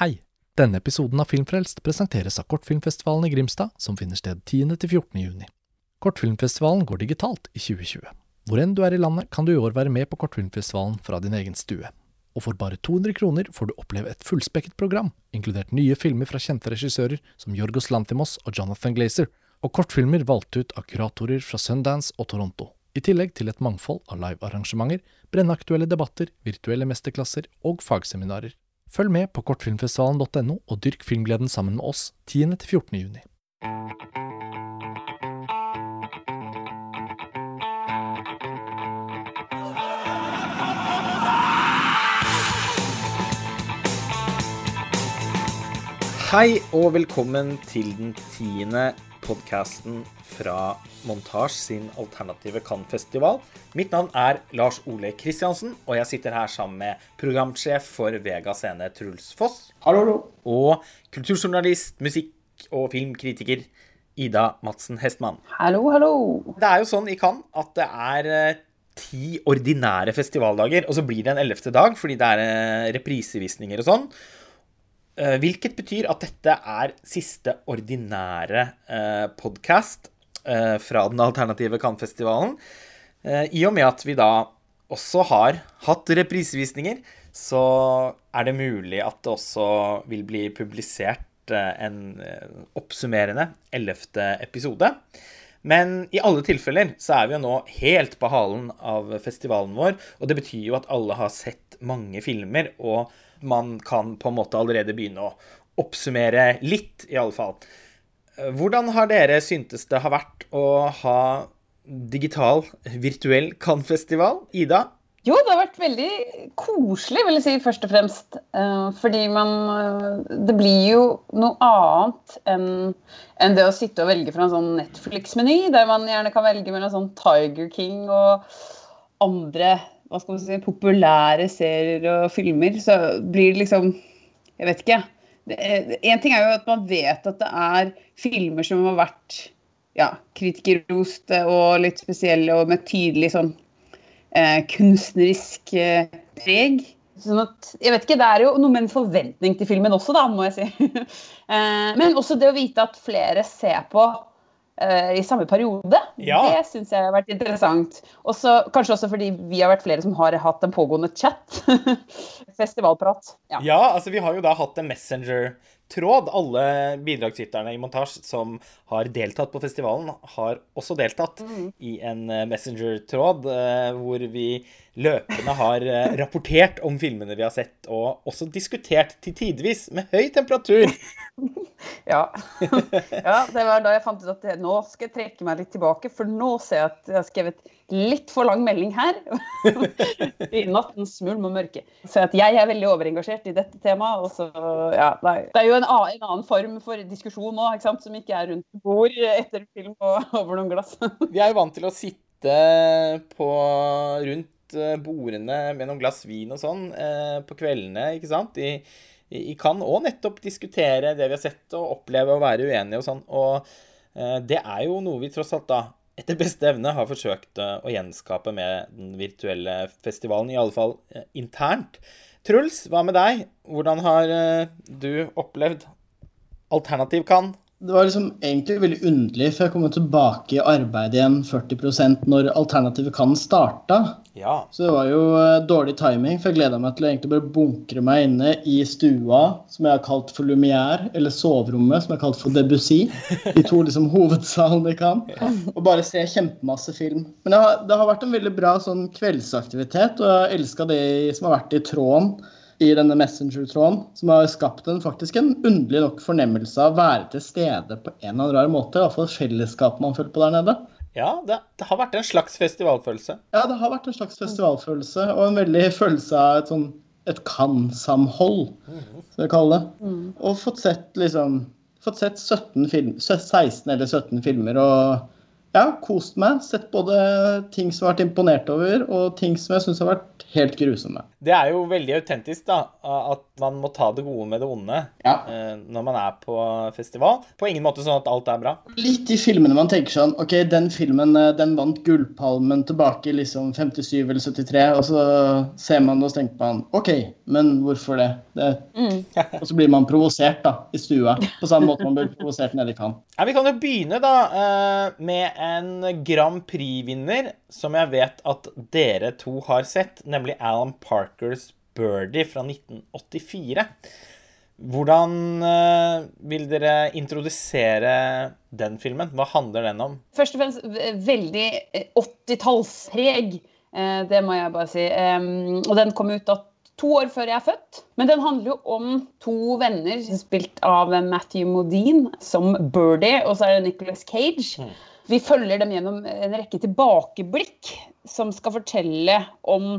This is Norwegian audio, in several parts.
Hei! Denne episoden av Filmfrelst presenteres av Kortfilmfestivalen i Grimstad, som finner sted 10.-14. juni. Kortfilmfestivalen går digitalt i 2020. Hvor enn du er i landet, kan du i år være med på Kortfilmfestivalen fra din egen stue. Og for bare 200 kroner får du oppleve et fullspekket program, inkludert nye filmer fra kjente regissører som Jorgos Lantimos og Jonathan Glazer, og kortfilmer valgt ut av kuratorer fra Sundance og Toronto. I tillegg til et mangfold av livearrangementer, brennaktuelle debatter, virtuelle mesterklasser og fagseminarer. Følg med på kortfilmfestivalen.no og dyrk filmgleden sammen med oss 10.-14. juni. Hei og velkommen til den tiende podkasten fra Montasj sin alternative Cannes-festival. Mitt navn er Lars Ole Kristiansen, og jeg sitter her sammen med programsjef for Vega Scene, Truls Foss. Hallo, hallo. Og kulturjournalist, musikk- og filmkritiker Ida Madsen Hestmann. Hallo, hallo. Det er jo sånn i Cannes at det er eh, ti ordinære festivaldager, og så blir det en ellevte dag fordi det er eh, reprisevisninger og sånn. Eh, Hvilket betyr at dette er siste ordinære eh, podkast eh, fra den alternative Cannes-festivalen. I og med at vi da også har hatt reprisevisninger, så er det mulig at det også vil bli publisert en oppsummerende ellevte episode. Men i alle tilfeller så er vi jo nå helt på halen av festivalen vår, og det betyr jo at alle har sett mange filmer, og man kan på en måte allerede begynne å oppsummere litt, i alle fall. Hvordan har dere syntes det har vært å ha digital, virtuell Cannes-festival? Ida? Jo, det har vært veldig koselig, vil jeg si, først og fremst. Eh, fordi man eh, Det blir jo noe annet enn det å sitte og velge fra en sånn Netflix-meny, der man gjerne kan velge mellom sånn Tiger King og andre hva skal man si, populære serier og filmer. Så blir det liksom Jeg vet ikke. En ting er jo at man vet at det er filmer som har vært ja, kritikerrost og litt spesielle og med tydelig sånn eh, kunstnerisk eh, preg. Sånn at, jeg vet ikke, Det er jo noe med en forventning til filmen også, da, må jeg si. eh, men også det å vite at flere ser på eh, i samme periode. Ja. Det syns jeg har vært interessant. Også, kanskje også fordi vi har vært flere som har hatt en pågående chat. Festivalprat. Ja. Ja, altså vi har jo da hatt en Messenger-tråd. Alle bidragsyterne i montasje som har deltatt på festivalen, har også deltatt i en eh, Messenger-tråd eh, hvor vi løpende har eh, rapportert om filmene vi har sett, og også diskutert til tidvis med høy temperatur. Ja. ja, det var da jeg fant ut at det, nå skal jeg trekke meg litt tilbake, for nå ser jeg at jeg har skrevet litt for lang melding her. I nattens mulm og mørke. Så at jeg er veldig overengasjert i dette temaet. Og så, ja, nei. Det er jo en annen, en annen form for diskusjon nå, ikke sant? som ikke er rundt bord etter film og over noen glass. Vi er jo vant til å sitte på rundt eh, bordene med noen glass vin og sånn eh, på kveldene, ikke sant? I, i i Cannes, og nettopp diskutere det vi har sett, og oppleve å være uenige og sånn. Og eh, det er jo noe vi tross alt da etter beste evne har forsøkt eh, å gjenskape med den virtuelle festivalen, i alle fall eh, internt. Truls, hva med deg? Hvordan har eh, du opplevd Alternativ Cannes? Det var liksom egentlig veldig underlig, for jeg kom tilbake i arbeid igjen 40% når Alternativet kan starta. Ja. Så det var jo eh, dårlig timing, for jeg gleda meg til å egentlig bare bunkre meg inne i stua, som jeg har kalt for Lumière, eller soverommet, som jeg har kalt for Debussy. De to liksom hovedsalene jeg kan. Og bare se kjempemasse film. Men det har, det har vært en veldig bra sånn kveldsaktivitet, og jeg har elska det som har vært i tråden i denne Messenger-tråden, som har skapt en faktisk en underlig nok fornemmelse av å være til stede på en eller annen rar måte. Iallfall fellesskapet man føler på der nede. Ja, det, det har vært en slags festivalfølelse. Ja, det har vært en slags festivalfølelse, og en veldig følelse av et sånn et kan-samhold, skal jeg kalle det. Og fått sett liksom Fått sett 17 film, 16 eller 17 filmer og ja, kost meg. Sett både ting som jeg har vært imponert over, og ting som jeg syns har vært helt grusomme. Det er jo veldig autentisk, da. At man må ta det gode med det onde Ja. eh, når man er på festival. På ingen måte sånn at alt er bra. Litt i filmene man tenker sånn OK, den filmen eh, den vant Gullpalmen tilbake i liksom 57 eller 73, og så ser man det og så tenker man OK, men hvorfor det? det og så blir man provosert da, i stua, på samme måte man blir provosert nede i Cannes. Ja, vi kan jo begynne da eh, med en Grand Prix-vinner som jeg vet at dere to har sett, nemlig Alan Parkers Birdie fra 1984. Hvordan eh, vil dere introdusere den filmen? Hva handler den om? Først og fremst veldig eh, 80-tallspreg. Eh, Det må jeg bare si. Og den kom ut da to år før jeg er født. Men den handler jo om to venner spilt av Matthew Modine som Birdie, og så er det Nicholas Cage. Vi følger dem gjennom en rekke tilbakeblikk som skal fortelle om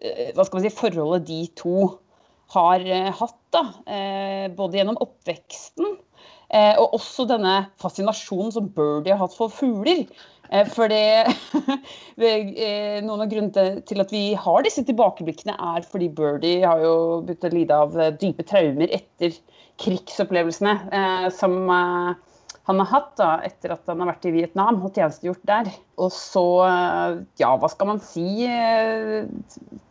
eh, hva skal man si, forholdet de to har eh, hatt. da, eh, Både gjennom oppveksten og også denne fascinasjonen som Birdie har hatt for fugler. For det eh, Noen av grunnene til at vi har disse tilbakeblikkene, er fordi Birdie har jo begynt å lide av dype traumer etter krigsopplevelsene som han har hatt da, etter at han har vært i Vietnam og tjenestegjort der. Og så, eh, ja, hva skal man si? eh,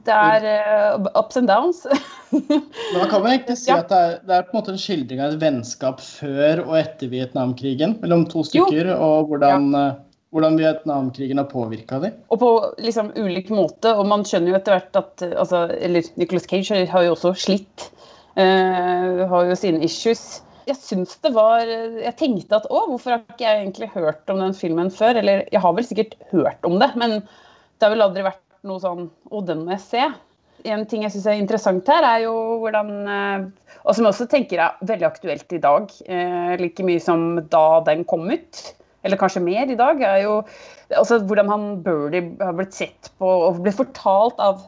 Det er eh, ups and downs. Men da kan man egentlig si Ja. at det er, det er på en måte en skildring av et vennskap før og etter Vietnamkrigen mellom to stykker, og hvordan, ja hvordan Vietnamkrigen har påvirka dem. Og på liksom ulik måte. Og man skjønner jo etter hvert at altså, Eller Nicholas Cage har- har jo også slitt. Uh, har jo sine issues. Jeg syns det var Jeg tenkte at å, hvorfor har ikke jeg egentlig hørt om den filmen før? Eller jeg har vel sikkert hørt om det, men det har vel aldri vært noe sånn Å, den må jeg se. En ting jeg syns er interessant her, er jo hvordan eh, Og som jeg også tenker er veldig aktuelt i dag, eh, like mye som da den kom ut, eller kanskje mer i dag, er jo altså hvordan han Birdie har blitt sett på og blitt fortalt av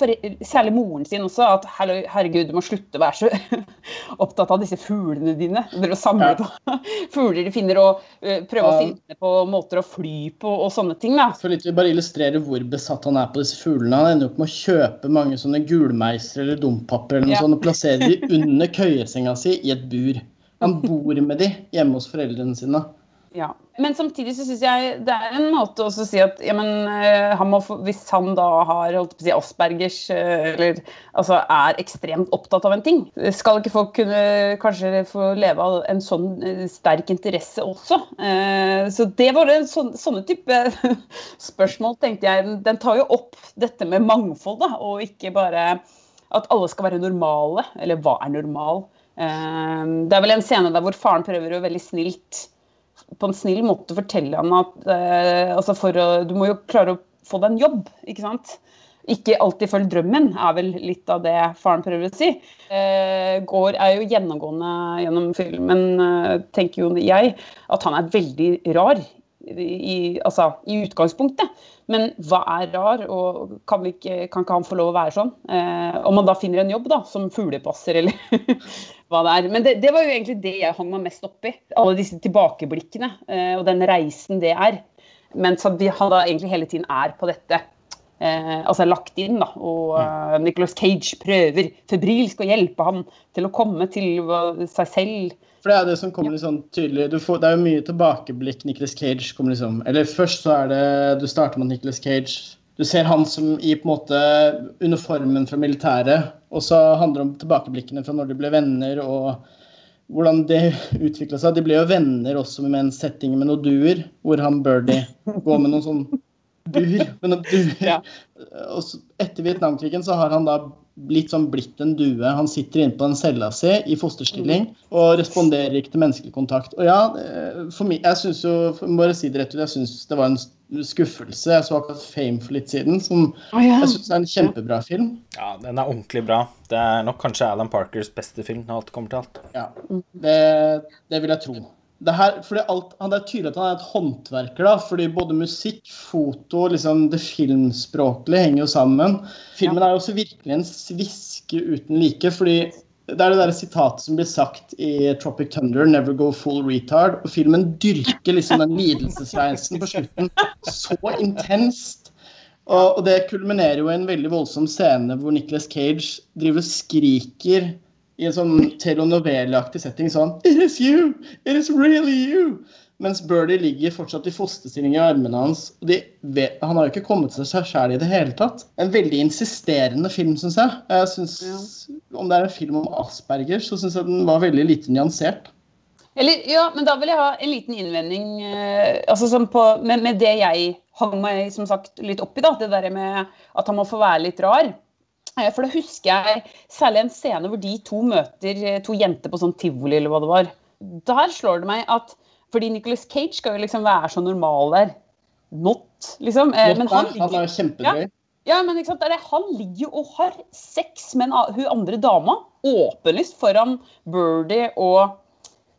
for, særlig moren sin også, at herregud, du må slutte å være så opptatt av disse fuglene dine. Dere samler på fugler de finner, og eh, prøve å finne på måter å fly på og sånne ting. da. For litt, vi bare illustrere hvor besatt han er på disse fuglene. Han ender opp med å kjøpe mange sånne gulmeiser eller dompapper eller noe Ja. sånt, og plassere de under køyesenga si i et bur. Han bor med de hjemme hos foreldrene sine. Ja. Men samtidig så syns jeg det er en måte å si at ja, men, eh, han må hvis han da har holdt si Aspergers eh, eller altså er ekstremt opptatt av en ting, skal ikke folk kunne kanskje få leve av en sånn eh, sterk interesse også? Så det var en sånn, sånne type spørsmål, tenkte jeg. Den tar jo opp dette med mangfold, da, og ikke bare at alle skal være normale. Eller hva er normal? Det er vel en scene der hvor faren prøver å veldig snilt på en snill måte fortelle han at eh, altså for å, du må jo klare å få deg en jobb, ikke sant? Ikke alltid følg drømmen, er vel litt av det faren prøver å si. Eh, Gård er jo gjennomgående gjennom filmen, eh, tenker jo jeg, at han er veldig rar. I, altså, I utgangspunktet. Men hva er rar, og kan, ikke, kan ikke han få lov å være sånn? Eh, om man da finner en jobb da, som fuglepasser, eller hva det er. Men det, det var jo egentlig det jeg hang meg mest opp i. Alle disse tilbakeblikkene eh, og den reisen det er. Mens han da egentlig hele tiden er på dette. Eh, altså lagt inn, da. Og eh, Nicolas Cage prøver febrilsk å hjelpe ham til å komme til seg selv. For det er det som kommer litt sånn tydelig du får, Det er jo mye tilbakeblikk. Nicholas Cage kommer liksom Eller først så er det Du starter med Nicholas Cage. Du ser han som i på en måte uniformen fra militæret. Og så handler det om tilbakeblikkene fra når de ble venner, og hvordan det utvikla seg. De ble jo venner også med en setting med noen duer, hvor han Birdie går med noen sånn bur. Men duer. Ja. Og så, etter Vietnamkrigen så har han da blitt sånn blitt en due. Han sitter inne på en cella si i fosterstilling og responderer ikke til menneskelig kontakt. Og ja, eh, for meg, jeg synes jo, bare si det rett ut, jeg syns det var en skuffelse. Jeg så akkurat Fame for litt siden, som oh, ja. jeg syns er en kjempebra film. Ja, den er ordentlig bra. Det er nok kanskje Alan Parkers beste film når alt kommer til alt. Ja, det, det vil jeg tro. Det, her, fordi alt, det er tydelig at han er et håndverker, da, fordi både musikk, foto liksom det filmspråklige henger jo sammen. Filmen er jo også virkelig en sviske uten like, fordi Det er det der sitatet som blir sagt i Tropic Thunder, 'Never go full retard'. Og filmen dyrker liksom den lidelsesreisen på slutten så intenst. Og, og det kulminerer jo i en veldig voldsom scene hvor Nicholas Cage driver og skriker i en sånn telenoveleaktig setting sånn It is you! It is really you! Mens Birdie ligger fortsatt i fosterstilling i armene hans. og vet, Han har jo ikke kommet til seg sjæl i det hele tatt. En veldig insisterende film, syns jeg. jeg synes, Om det er en film om Asperger, så syns jeg den var veldig lite nyansert. Eller, ja, men da vil jeg ha en liten innvending eh, altså sånn på, med, med det jeg hang meg som sagt litt opp i. da, Det der med at han må få være litt rar. Eh, For da husker jeg særlig en scene hvor de to møter eh, to jenter på sånn tivoli, eller hva det var. Der slår det meg at fordi Nicholas Cage skal jo liksom være så normal der. Not, liksom. Not Men han han, ligger er jo kjempedrøy. ja, men ikke sant, det er. Han ligger jo og har sex med en, hun andre dama, åpenlyst foran Birdie og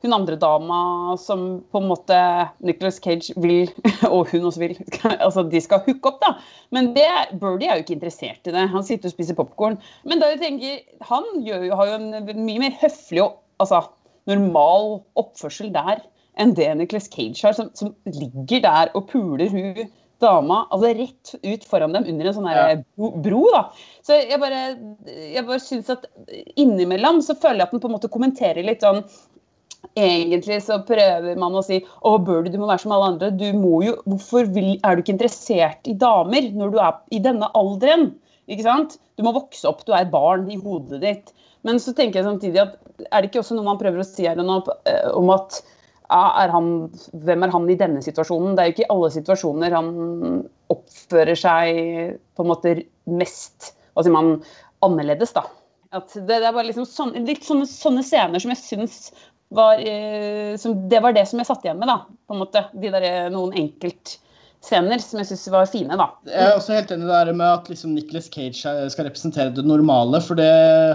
hun andre dama som på en måte Nicholas Cage vil, og hun også vil, altså de skal hooke opp, da. Men det, Birdie er jo ikke interessert i det. Han sitter og spiser popkorn. Men da jeg tenker, han jo, har jo en mye mer høflig og altså, normal oppførsel der enn det Nicholas Cage har, som, som ligger der og puler hun dama altså rett ut foran dem under en sånn Ja. bro, bro. da. Så jeg bare, jeg bare syns at innimellom så føler jeg at den på en måte kommenterer litt sånn Egentlig så prøver man å si å Birdie, du må være som alle andre. Du må jo, Hvorfor vil, er du ikke interessert i damer når du er i denne alderen? Ikke sant? Du må vokse opp, du er barn i hodet ditt. Men så tenker jeg samtidig at er det ikke også noe man prøver å si her nå, eh, om at er han, hvem er han i denne situasjonen? Det er jo ikke i alle situasjoner han oppfører seg på en måte mest hva sier man, annerledes, da. At det, det er bare liksom sånne, litt sånne, sånne scener som jeg syns var eh, som, Det var det som jeg satt igjen med, da. på en måte. De der, eh, noen enkeltscener som jeg syns var fine, da. Jeg er også helt enig der med at liksom Nicholas Cage skal representere det normale, for det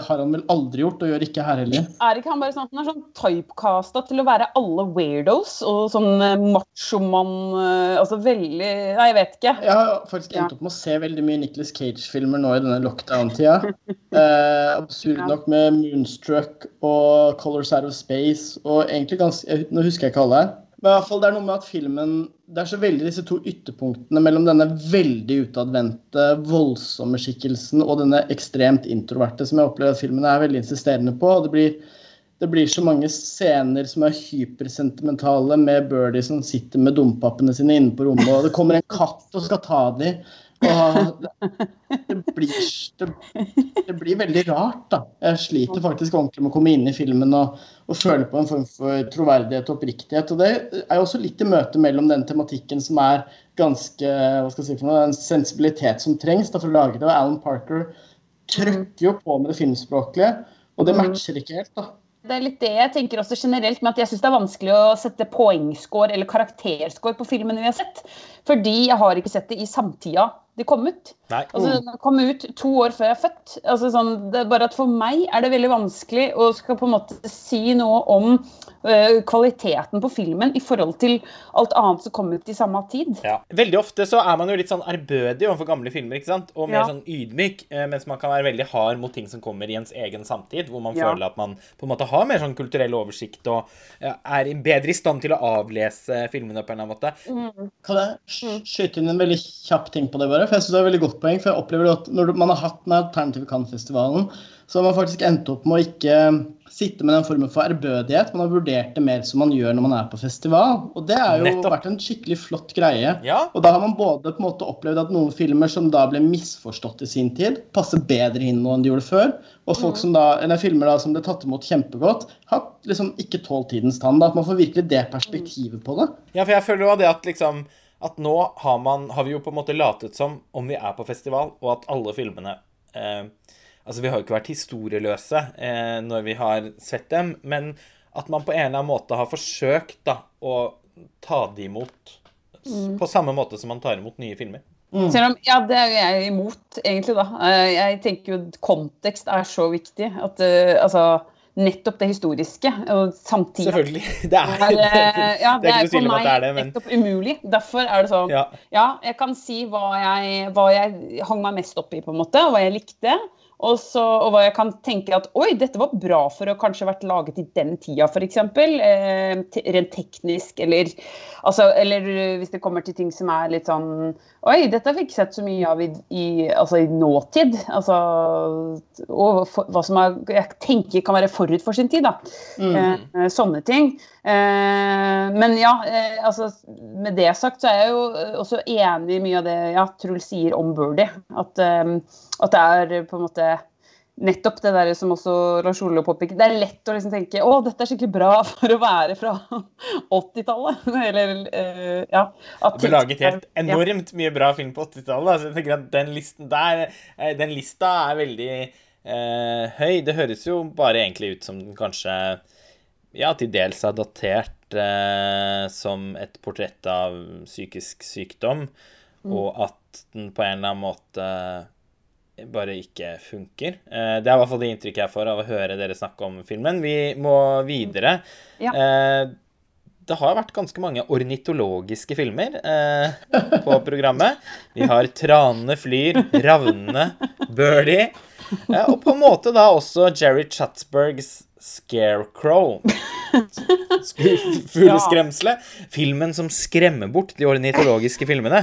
har han vel aldri gjort, og gjør ikke her heller. Er ikke han bare sånn at han er sånn typecasta til å være alle weirdos og sånn eh, machomann eh, Altså veldig Nei, jeg vet ikke. Jeg har faktisk endt opp med å se veldig mye Nicholas Cage-filmer nå i denne lockdown-tida. Eh, absurd nok med Moonstruck og Colors Out of Space og egentlig ganske Nå husker jeg ikke alle. Men i hvert fall det er noe med at filmen Det er så veldig disse to ytterpunktene mellom denne veldig utadvendte, voldsomme skikkelsen og denne ekstremt introverte som jeg opplever at filmen er veldig insisterende på. og det blir det blir så mange scener som er hypersentimentale med Birdie som sitter med dompappene sine inne på rommet, og det kommer en katt og skal ta dem. Og det, blir, det, det blir veldig rart, da. Jeg sliter faktisk ordentlig med å komme inn i filmen og, og føle på en form for troverdighet og oppriktighet. Og det er jo også litt i møte mellom den tematikken som er ganske hva skal jeg si for noe, en sensibilitet som trengs da, for å lage det. Og Alan Parker trykker jo på med det filmspråklige, og det matcher ikke helt, da. Det er litt det jeg tenker også generelt, med at jeg syns det er vanskelig å sette poengscore eller karakterscore på filmene vi har sett. Fordi jeg har ikke sett det i samtida det kom ut. Nei. Altså, det kom ut to år før jeg er født. Altså, sånn, det er bare at For meg er det veldig vanskelig å skal på en måte si noe om uh, kvaliteten på filmen i forhold til alt annet som kom ut i samme tid. Ja. Veldig ofte så er man jo litt sånn ærbødig overfor gamle filmer, ikke sant? Og mer Ja. sånn ydmyk, eh, mens man kan være veldig hard mot ting som kommer i ens egen samtid, hvor man Ja. føler at man på en måte har mer sånn kulturell oversikt og er bedre i stand til å avlese filmene på en eller annen måte. Kan jeg skyte inn en veldig kjapp ting på det, bare? For jeg synes det er et veldig godt poeng. For jeg opplever at når man har hatt den alternative Cannes-festivalen, så har man faktisk endt opp med å ikke sitte med den formen for ærbødighet. Man har vurdert det mer som man gjør når man er på festival. Og det har jo Nettopp. vært en skikkelig flott greie. Ja. Og da har man både på en måte opplevd at noen filmer som da ble misforstått i sin tid, passer bedre inn nå enn de gjorde før. Og folk som da, eller filmer da som ble tatt imot kjempegodt, har liksom ikke tålt tidens tann. At man får virkelig det perspektivet på det. Ja, for jeg føler jo det at liksom At nå har, man, har vi jo på en måte latet som om vi er på festival, og at alle filmene eh, Altså, vi har jo ikke vært historieløse eh, når vi har sett dem, men at man på en eller annen måte har forsøkt da å ta de imot mm. på samme måte som man tar imot nye filmer. Selv om, ja, Det er jeg imot, egentlig. da. Eh, Jeg tenker jo kontekst er så viktig. at uh, altså, Nettopp det historiske. Og samtidig Selvfølgelig. Det er, er, eh, ja, det er ikke noe tvil om at det er det, men nettopp umulig. Derfor er det sånn ja. Ja, jeg kan si hva jeg, hva jeg hang meg mest opp i, på en måte, og hva jeg likte. Og, så, og hva jeg kan tenke at oi, dette var bra for å kanskje vært laget i den tida, f.eks. Eh, rent teknisk, eller, altså, eller hvis det kommer til ting som er litt sånn Oi, dette har vi ikke sett så mye av i, i, altså, i nåtid. Altså, og for, hva som er, jeg tenker kan være forut for sin tid, da. Eh, sånne ting. Eh, men ja, eh, altså, med det sagt så er jeg jo eh, også enig i mye av det ja, Truls sier om Birdie. At, eh, at det er på en måte nettopp det der som også Lars Ole påpeker. Det er lett å liksom tenke å, dette er skikkelig bra for å være fra 80-tallet. Eller uh, ja. at- Det ble laget helt enormt mye bra film på 80-tallet. Så jeg tenker at den listen der, eh, den lista er veldig uh, høy. Det høres jo bare egentlig ut som den kanskje ja, til dels er datert som et portrett av psykisk sykdom, og at den på en eller annen måte bare ikke funker. Eh, det er i hvert fall det inntrykket jeg får av å høre dere snakke om filmen. Vi må videre. Ja. Eh, det har vært ganske mange ornitologiske filmer eh, på programmet. Vi har 'Tranene flyr', 'Ravnene', 'Birdie', og på en måte da også Jerry Chatsbergs 'Scarecrow'. Sk- Fugleskremselet. Filmen som skremmer bort de ornitologiske filmene.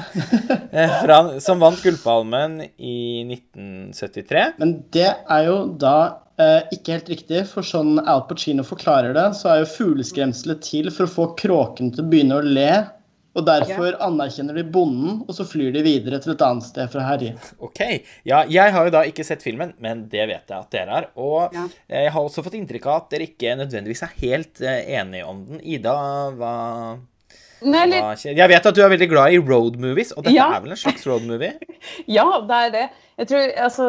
Eh, fra, som vant Gullpalmen i 1973. Men det er jo da eh, ikke helt riktig, for sånn Al Pacino forklarer det, så er jo fugleskremselet til for å få kråkene til å begynne å le. Og derfor anerkjenner de bonden, og så flyr de videre til et annet sted for å herje. Ok. Ja, jeg har jo da ikke sett filmen, men det vet jeg at dere har. Og Ja. jeg har også fått inntrykk av at dere ikke nødvendigvis er helt eh, enige om den. Ida, hva, Nei, eller. Jeg vet at du er veldig glad i road movies, og dette Ja. er vel en slags road movie? Ja, det er det. Jeg tror, altså,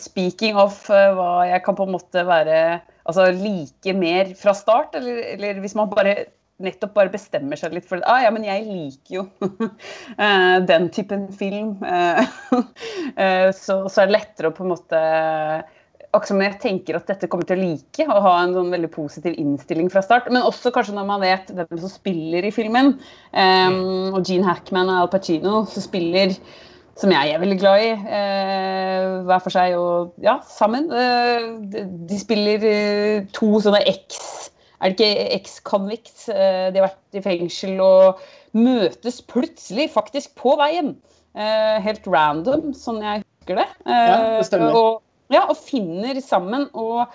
Speaking of eh, hva jeg kan på en måte være Altså like mer fra start, eller, eller hvis man bare nettopp bare bestemmer seg litt for ah, ja, men jeg liker jo eh, den typen film. eh, så, så er det lettere å på en måte Akkurat som jeg tenker at dette kommer til å like, og ha en sånn veldig positiv innstilling fra start. Men også kanskje når man vet hvem som spiller i filmen. Um, og Gene Hackman og Al Pacino som spiller som jeg er veldig glad i, eh, hver for seg og ja, sammen. Eh, de spiller eh, to sånne eks Er det ikke eks-convicts? Eh, de har vært i fengsel og møtes plutselig faktisk på veien. Eh, helt random, sånn jeg husker det. Eh, Ja, det stemmer. Og, ja, og finner sammen. og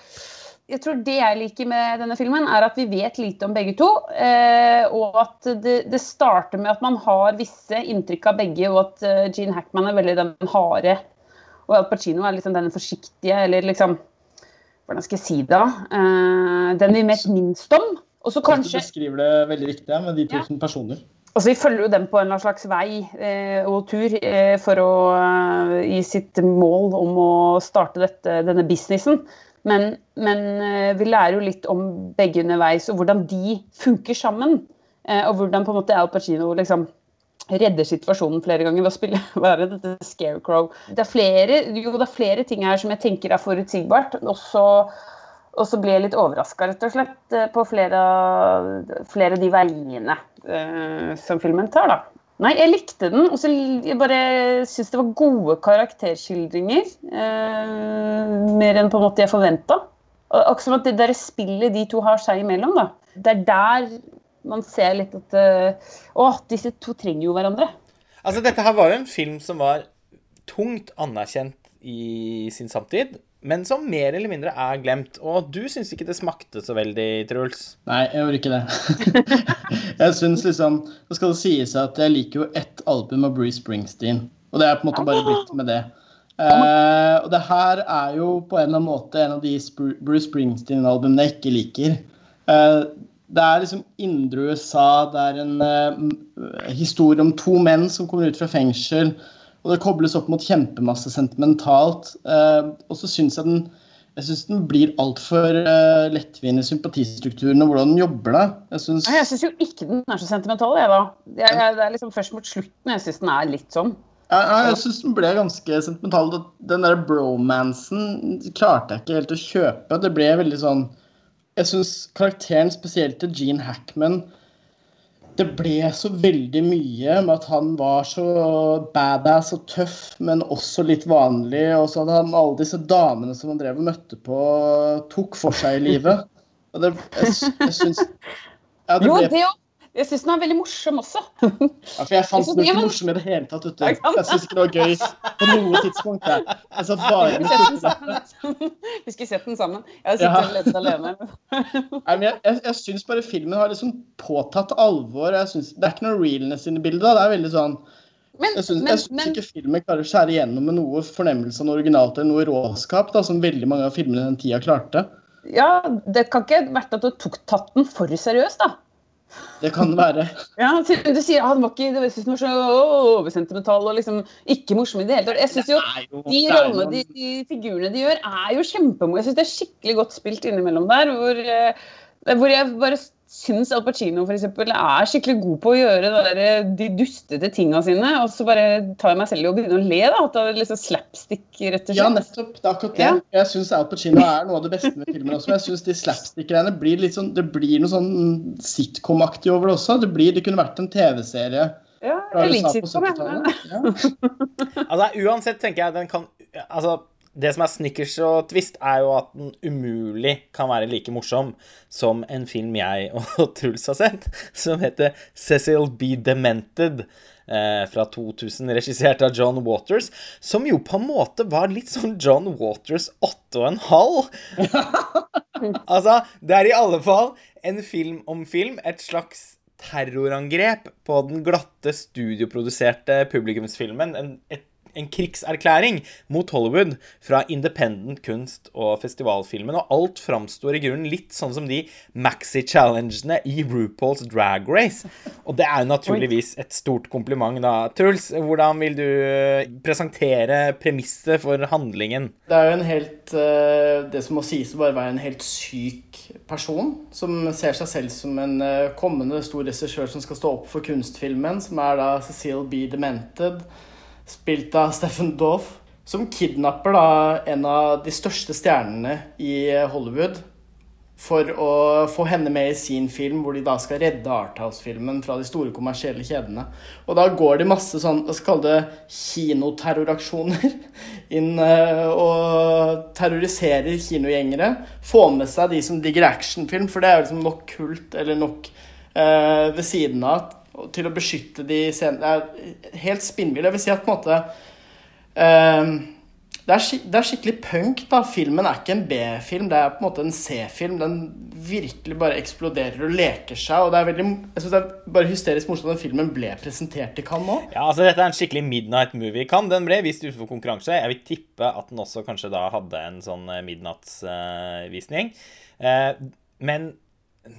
jeg tror det jeg liker med denne filmen, er at vi vet lite om begge to. Eh, og at det, det starter med at man har visse inntrykk av begge, og at eh, Gene Hackman er veldig den harde. Og Al Pacino er liksom den forsiktige, eller liksom Hvordan skal jeg si det? da? Eh, den vi vet minst om. Og så kanskje Du beskriver det veldig riktig ja, med de tusen personer. Altså, Vi følger jo dem på en slags vei eh, og tur eh, for å eh, i sitt mål om å starte dette, denne businessen. Men, men eh, vi lærer jo litt om begge underveis, og hvordan de funker sammen. Eh, og hvordan på en måte Al Pacino liksom redder situasjonen flere ganger ved å spille være dette scarecrow. Det er flere, jo, det er flere ting her som jeg tenker er forutsigbart. og så ble jeg litt overraska, rett og slett, eh, på flere, flere av de veiene eh, som filmen tar, da. Nei, jeg likte den. Og så bare syns det var gode karakterskildringer. Eh, mer enn på en måte jeg forventa. Akkurat som at det der spillet de to har seg imellom, da. Det er der man ser litt at uh, Å, disse to trenger jo hverandre. Altså, dette her var jo en film som var tungt anerkjent i sin samtid, men som mer eller mindre er glemt. Og du syns ikke det smakte så veldig, Truls? Nei, jeg gjorde ikke det. jeg syns liksom Det skal det sies at jeg liker jo ett album av Bruce Springsteen. Og det er på en måte bare blitt med det. Eh, og det her er jo på en eller annen måte en av de Bruce Springsteen-albumene jeg ikke liker. Eh, det er liksom indre USA, det er en uh, historie om to menn som kommer ut fra fengsel. Og det kobles opp mot kjempemasse sentimentalt. Uh, og så syns jeg den jeg synes den blir altfor uh, lettvint i sympatistrukturen og hvordan den jobber da. Jeg synes, Nei, Jeg syns jo ikke den er så sentimental, jeg, da. Jeg, jeg, det er liksom først mot slutten jeg syns den er litt sånn. Ja, jeg synes den ble ganske sentimental. Den der bromansen klarte jeg ikke helt å kjøpe. Det ble veldig sånn Jeg syns karakteren, spesielt til Gene Hackman, det ble så veldig mye med at han var så badass og tøff, men også litt vanlig. Og så hadde han alle disse damene som han drev og møtte på, tok for seg i livet. Og det, jeg, jeg syns ja, Jo, det òg. Jeg syns den er veldig morsom også. Ja, for jeg fant den ikke morsom i det hele tatt. vet du. Jeg syns ikke det var gøy på noe tidspunkt. Jeg, jeg satt bare Vi med skulle sett den sammen. Vi skulle sett den sammen. Jeg hadde Ja. sittet og ledd alene. Nei, men Jeg, jeg, jeg syns bare filmen har liksom påtatt alvor. Jeg synes, det er ikke noe realness inne i bildet. Det er veldig sånn Men, Jeg syns, ikke filmen klarer å skjære igjennom med noe fornemmelse av noe originalt eller noe råskap, da, som veldig mange av filmene den tida klarte. ja, det kan ikke vært at du tok tatt den for seriøst, da. Det kan være. Ja, Du sier han var ikke jeg synes den var så oversentimental og liksom ikke morsom i det hele tatt. Jeg synes jo jo- De rollene, de, de figurene de gjør, er jo kjempemorsomme. Jeg syns det er skikkelig godt spilt innimellom der. Hvor, eh, hvor jeg bare syns Al Pacino for eksempel, er skikkelig god på å gjøre det der, de dustete tinga sine. Og så bare tar jeg meg selv i å begynne å le. da, At det er liksom slapstick, rett og slett. Ja, nettopp. Det er akkurat det. Ja. Jeg syns Al Pacino er noe av det beste med filmen også. Jeg syns de slapstick-greiene blir litt sånn Det blir noe sånn sitcom-aktig over det også. Det, blir, det kunne vært en TV-serie. Ja, jeg liker sitcom, jeg. Ja. Altså, uansett tenker jeg den kan Altså, det som er snickers og twist, er jo at den umulig kan være like morsom som en film jeg og Truls har sett, som heter Cecil B. Demented. Eh, fra 2000, regissert av John Waters, som jo på en måte var litt sånn John Waters 8,5. altså, det er i alle fall en film om film, et slags terrorangrep på den glatte, studioproduserte publikumsfilmen. En, et, en krigserklæring mot Hollywood fra independent kunst- og festivalfilmen. Og alt framstår i grunnen litt sånn som de maxi-challengene i RuPaul's Drag Race. Og det er jo naturligvis et stort kompliment, da. Truls, hvordan vil du eh, presentere premisset for handlingen? Det er jo en helt eh, Det som må sies å bare være en helt syk person, som ser seg selv som en eh, kommende stor regissør som skal stå opp for kunstfilmen, som er da Cecile B. Demented, spilt av Steffen Doff, som kidnapper da en av de største stjernene i eh, Hollywood for å få henne med i sin film, hvor de da skal redde Arthouse-filmen fra de store kommersielle kjedene. Og da går det masse sånn, hva skal det, kinoterroraksjoner inn eh, og terroriserer kinogjengere. Få med seg de som digger actionfilm, for det er jo liksom nok kult, eller nok eh, ved siden av, til å beskytte de scenene. Det er helt spinnvill. Jeg vil si at på en måte eh, det er, det er skikkelig punk. da. Filmen er ikke en B-film, det er på en måte en C-film. Den virkelig bare eksploderer og leker seg. og det er veldig, Jeg synes det er bare hysterisk morsomt at filmen ble presentert i Cannes òg. Ja, altså Dette er en skikkelig midnight movie. Cannes Den ble vist utenfor konkurranse. Jeg vil tippe at den også kanskje da hadde en sånn midnattsvisning. Uh, uh, men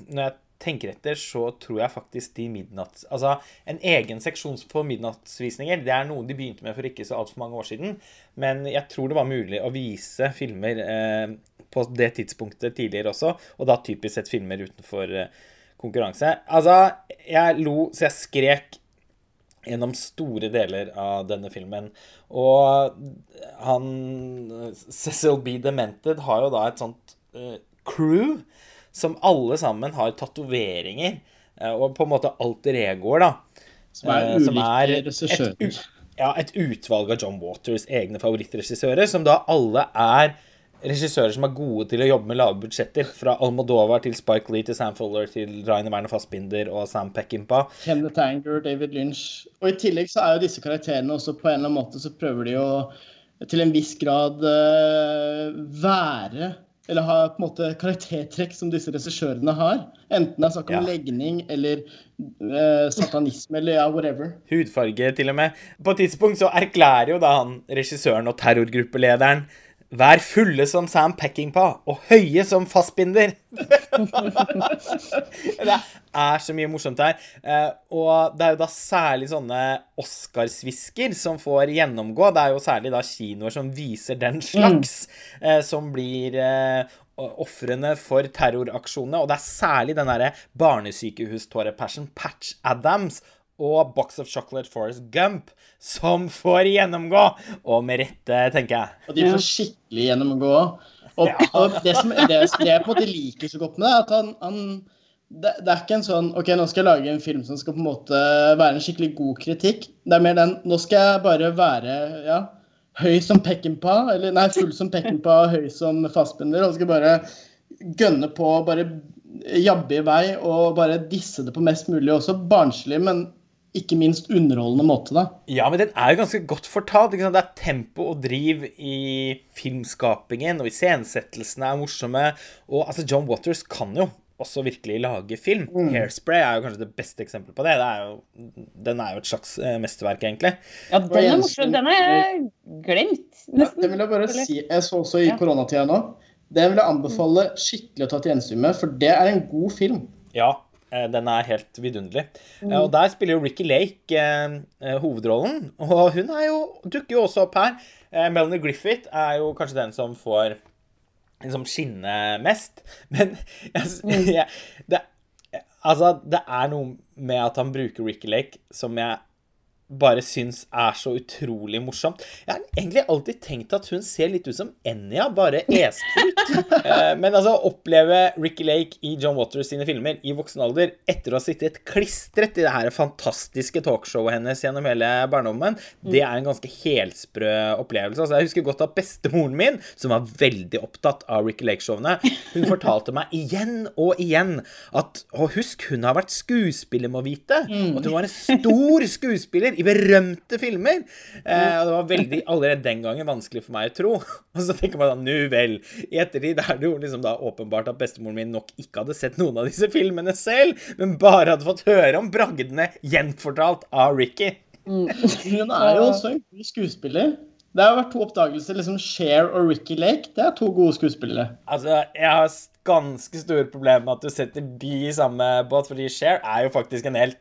når jeg tenker etter, så tror jeg faktisk de midnatts... Altså, en egen seksjon på midnattsvisninger, det er noe de begynte med for ikke så altfor mange år siden. Men jeg tror det var mulig å vise filmer eh, på det tidspunktet tidligere også, og da typisk sett filmer utenfor eh, konkurranse. Altså, jeg lo så jeg skrek gjennom store deler av denne filmen. Og han Cecil B. Demented har jo da et sånt eh, crew som alle sammen har tatoveringer. eh, og på en måte alter egoer, da. Som er Eh, som ulike er regissører. ja, et utvalg av John Waters egne favorittregissører, som da alle er regissører som er gode til å jobbe med lave budsjetter. Fra Almodovar til Spike Lee til Sam Fuller til Rainer Werner Fassbinder og Sam Peckinpah. Kenneth Anger, David Lynch. Og i tillegg så er jo disse karakterene også på en eller annen måte så prøver de å til en viss grad eh, være eller ha på en måte karaktertrekk som disse regissørene har. Enten det er snakk om Ja. legning eller eh, satanisme eller ja, whatever. Hudfarge, til og med. På et tidspunkt så erklærer jo da han regissøren og terrorgruppelederen Vær fulle som Sam Peckinpah og høye som fastbinder. det er så mye morsomt her. Eh, og det er jo da særlig sånne Oscarsvisker som får gjennomgå. Det er jo særlig da kinoer som viser den slags, mm. som blir eh, ofrene for terroraksjonene. Og det er særlig den derre barnesykehustårepassion Patch Adams og Box of Chocolate Forest Gump som får gjennomgå. Og med rette, tenker jeg. Og de får skikkelig gjennomgå. Og, og det, som, det, det jeg på en måte liker så godt med det, er at han, han det, det, er ikke en sånn OK, nå skal jeg lage en film som skal på en måte være en skikkelig god kritikk. Det er mer den Nå skal jeg bare være ja, høy som Peckinpah, eller nei, full som Peckinpah, høy som fastbender, og skal bare gønne på, bare jabbe i vei og bare disse det på mest mulig, også barnslig, men ikke minst underholdende måte, da. Ja, men den er jo ganske godt fortalt. Det er tempo og driv i filmskapingen, og iscenesettelsene er morsomme. Og altså, John Waters kan jo også virkelig lage film. Mm. Hairspray er jo kanskje det beste eksempelet på det. det er jo, den er jo et slags uh, mesterverk, egentlig. Ja, den er morsom. Den er glemt, nesten. Ja, det vil jeg bare si. Jeg så også i ja. koronatida nå. Den vil jeg anbefale skikkelig å ta til gjensyn med, for det er en god film. Ja, eh, den er helt vidunderlig. Mm. Og der spiller jo Ricky Lake eh, eh, hovedrollen. Og hun jo, dukker jo også opp her. Eh, Melanie Griffith er jo kanskje den som får liksom skinne mest. Men jeg, mm. jeg, det, altså, det er noe med at han bruker Ricky Lake som jeg bare syns er så utrolig morsomt. Jeg har egentlig alltid tenkt at hun ser litt ut som Enja, bare est ut. Eh, men altså, å oppleve Ricky Lake i John Waters sine filmer i voksen alder etter å ha sittet klistret i det her fantastiske talkshowet hennes gjennom hele barndommen, det er en ganske helsprø opplevelse. Altså, jeg husker godt at bestemoren min, som var veldig opptatt av Ricky Lake-showene, hun fortalte meg igjen og igjen at Og husk, hun har vært skuespiller, må vite. Og at hun var en stor skuespiller i berømte filmer. Eh, og det var veldig, allerede den gangen vanskelig for meg å tro. Og så tenker man da, nu vel. I ettertid er det jo liksom da åpenbart at bestemoren min nok ikke hadde sett noen av disse filmene selv, men bare hadde fått høre om bragdene gjenfortalt av Ricky. Mm. Hun er jo også en god skuespiller. Det har vært to oppdagelser. liksom Cher og Ricky Lake. Det er to gode skuespillere. Altså, Jeg har ganske store problemer med at du setter de i samme båt, fordi Cher er jo faktisk en helt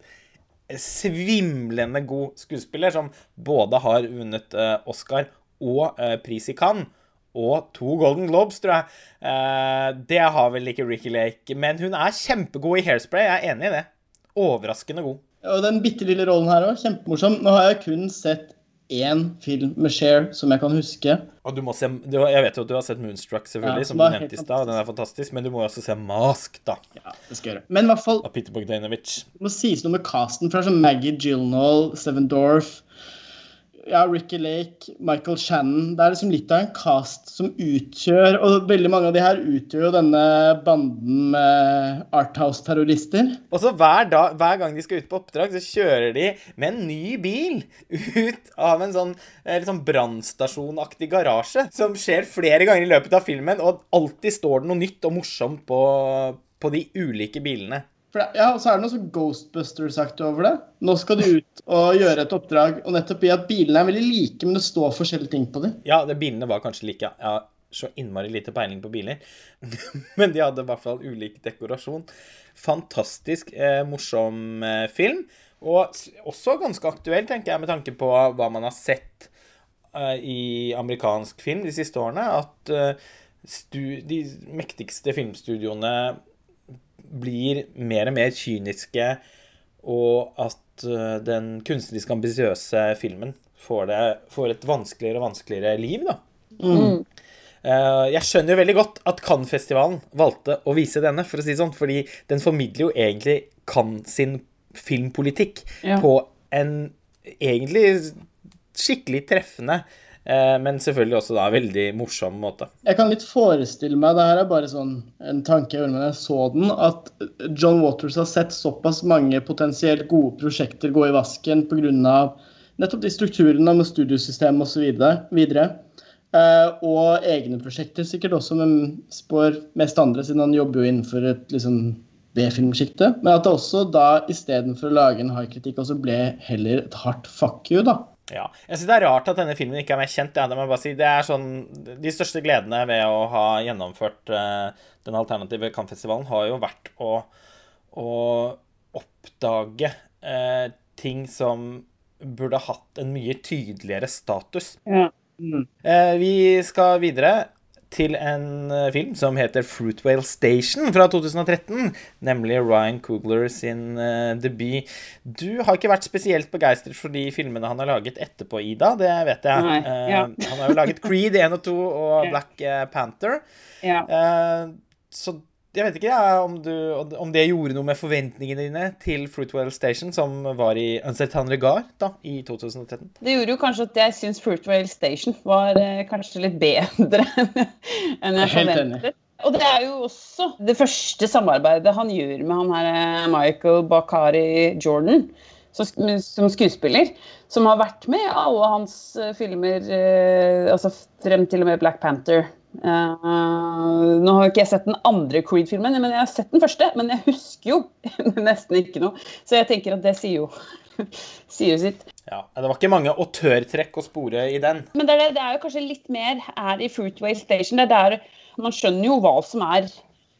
svimlende god skuespiller, som både har vunnet uh, Oscar og uh, pris i Cannes. Og to Golden Globes, tror jeg. Uh, det har vel ikke Ricky Lake. Men hun er kjempegod i Hairspray. Jeg er enig i det. Overraskende god. Og den bitte lille rollen her òg, kjempemorsom. Nå har jeg kun sett én film med Cher som jeg kan huske. Og du må se, du, jeg vet jo at du har sett Moonstruck, selvfølgelig, ja, som du nevnte i stad. Den er fantastisk, men du må også se Mask, da. Ja, det skal jeg gjøre. Men i hvert fall Av Peter Bogdanovich. Det må sies noe med casten. For det er sånn Maggie Gyllenhaal, Seven Dorff ja, Ricky Lake, Michael Shannon Det er liksom litt av en cast som utgjør Og veldig mange av de her utgjør jo denne banden med Arthouse-terrorister. Og så hver, hver, gang de skal ut på oppdrag, så kjører de med en ny bil ut av en sånn liksom brannstasjonaktig garasje. Som skjer flere ganger i løpet av filmen, og alltid står det noe nytt og morsomt på, på de ulike bilene. For ja, så er det noe så Ghostbusters-aktig over det. Nå skal du ut og gjøre et oppdrag, og nettopp i at bilene er veldig like, men det står forskjellige ting på dem. Ja, det, bilene var kanskje like. Ja. Jeg har så innmari lite peiling på biler. men de hadde i hvert fall ulik dekorasjon. Fantastisk eh, morsom eh, film. Og også ganske aktuell, tenker jeg, med tanke på hva man har sett eh, i amerikansk film de siste årene. At eh, de mektigste filmstudioene blir mer og mer kyniske, og at uh, den kunstnerisk ambisiøse filmen får, det, får, et vanskeligere og vanskeligere liv, da. Mm. Uh, jeg skjønner jo veldig godt at Cannes-festivalen valgte å vise denne, for å si det sånn, fordi den formidler jo egentlig Cannes sin filmpolitikk ja. på en egentlig skikkelig treffende Eh, men selvfølgelig også da veldig morsom måte. Jeg kan litt forestille meg, det her er bare sånn en tanke jeg gjorde da jeg så den, at John Waters har sett såpass mange potensielt gode prosjekter gå i vasken pga. nettopp de strukturene med studiosystem osv. videre. Uh, og egne prosjekter, sikkert også, men spår mest andre, siden han jobber jo innenfor et liksom B-filmsjikte. Men at det også da istedenfor å lage en hard kritikk, også ble heller et hardt fuck you, da. Ja. Jeg syns det er rart at denne filmen ikke er mer kjent. Ja, det, må jeg bare si. det er sånn, De største gledene ved å ha gjennomført uh, den alternative Cannes-festivalen har jo vært å, å oppdage uh, ting som burde hatt en mye tydeligere status. Ja. Mm. Uh, vi skal videre til en eh, film som heter Fruitwale Station fra 2013. Nemlig Ryan Coogler sin uh, debut. Du har ikke vært spesielt begeistret for de filmene han har laget etterpå, Ida. Det vet jeg. Nei, ja. uh, han har jo laget Creed 1 og 2 og Black uh, Panther. Ja. så jeg vet ikke ja, om, du, om, det gjorde noe med forventningene dine til Fruitwell Station, som var i Uncertain Regard da, i 2013? Det gjorde jo kanskje at jeg syns Fruitwell Station var eh, kanskje litt bedre enn jeg forventet. Og det er jo også det første samarbeidet han gjør med han her eh, Michael Bakari Jordan som, som skuespiller. Som har vært med i alle hans uh, filmer, uh, altså frem til og med Black Panther. Uh, nå har ikke jeg sett den andre Creed-filmen, men jeg har sett den første. Men jeg husker jo nesten ikke noe, så jeg tenker at det sier jo, sier jo sitt. Ja, Det var ikke mange autørtrekk å spore i den. Men det er, det er, jo kanskje litt mer her i Fruitway Station. Det er der Man skjønner jo hva som er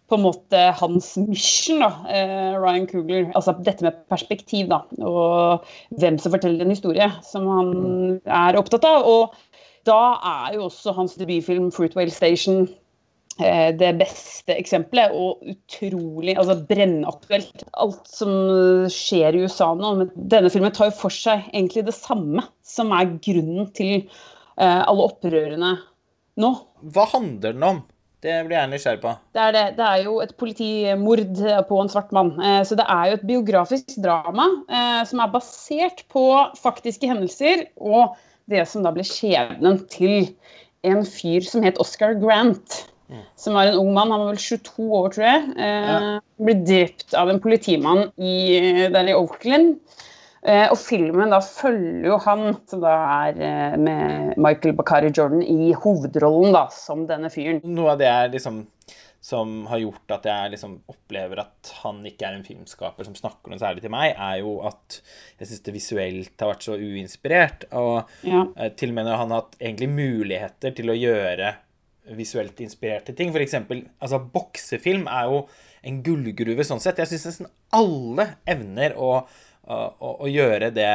på en måte hans mission, da, uh, Ryan Coogler. Altså dette med perspektiv, da, og hvem som forteller en historie, som han er opptatt av. og da er jo også hans debutfilm 'Fruitwale Station' eh, det beste eksempelet, og utrolig altså brennaktuelt. Alt som skjer i USA nå. Men denne filmen tar jo for seg egentlig det samme, som er grunnen til uh, alle opprørene nå. Hva handler den om? Det blir jeg nysgjerrig på. Det er, det. det er jo et politimord på en svart mann. Eh, så det er jo et biografisk drama eh, som er basert på faktiske hendelser. og det som da ble skjebnen til en fyr som het Oscar Grant. Mm. Som var en ung mann, han var vel 22 år, tror jeg. Eh. Ble drept av en politimann i, der i Oakland. Eh, og filmen da følger jo han, som da er eh, med Michael Bakari Jordan i hovedrollen da, som denne fyren. Noe av det er liksom som har gjort at jeg liksom opplever at han ikke er en filmskaper som snakker noe særlig til meg, er jo at jeg syns det visuelt har vært så uinspirert. Og ja. Eh, til og med når han har hatt egentlig muligheter til å gjøre visuelt inspirerte ting, f.eks. Altså, boksefilm er jo en gullgruve sånn sett. Jeg syns nesten alle evner å, å, å, gjøre det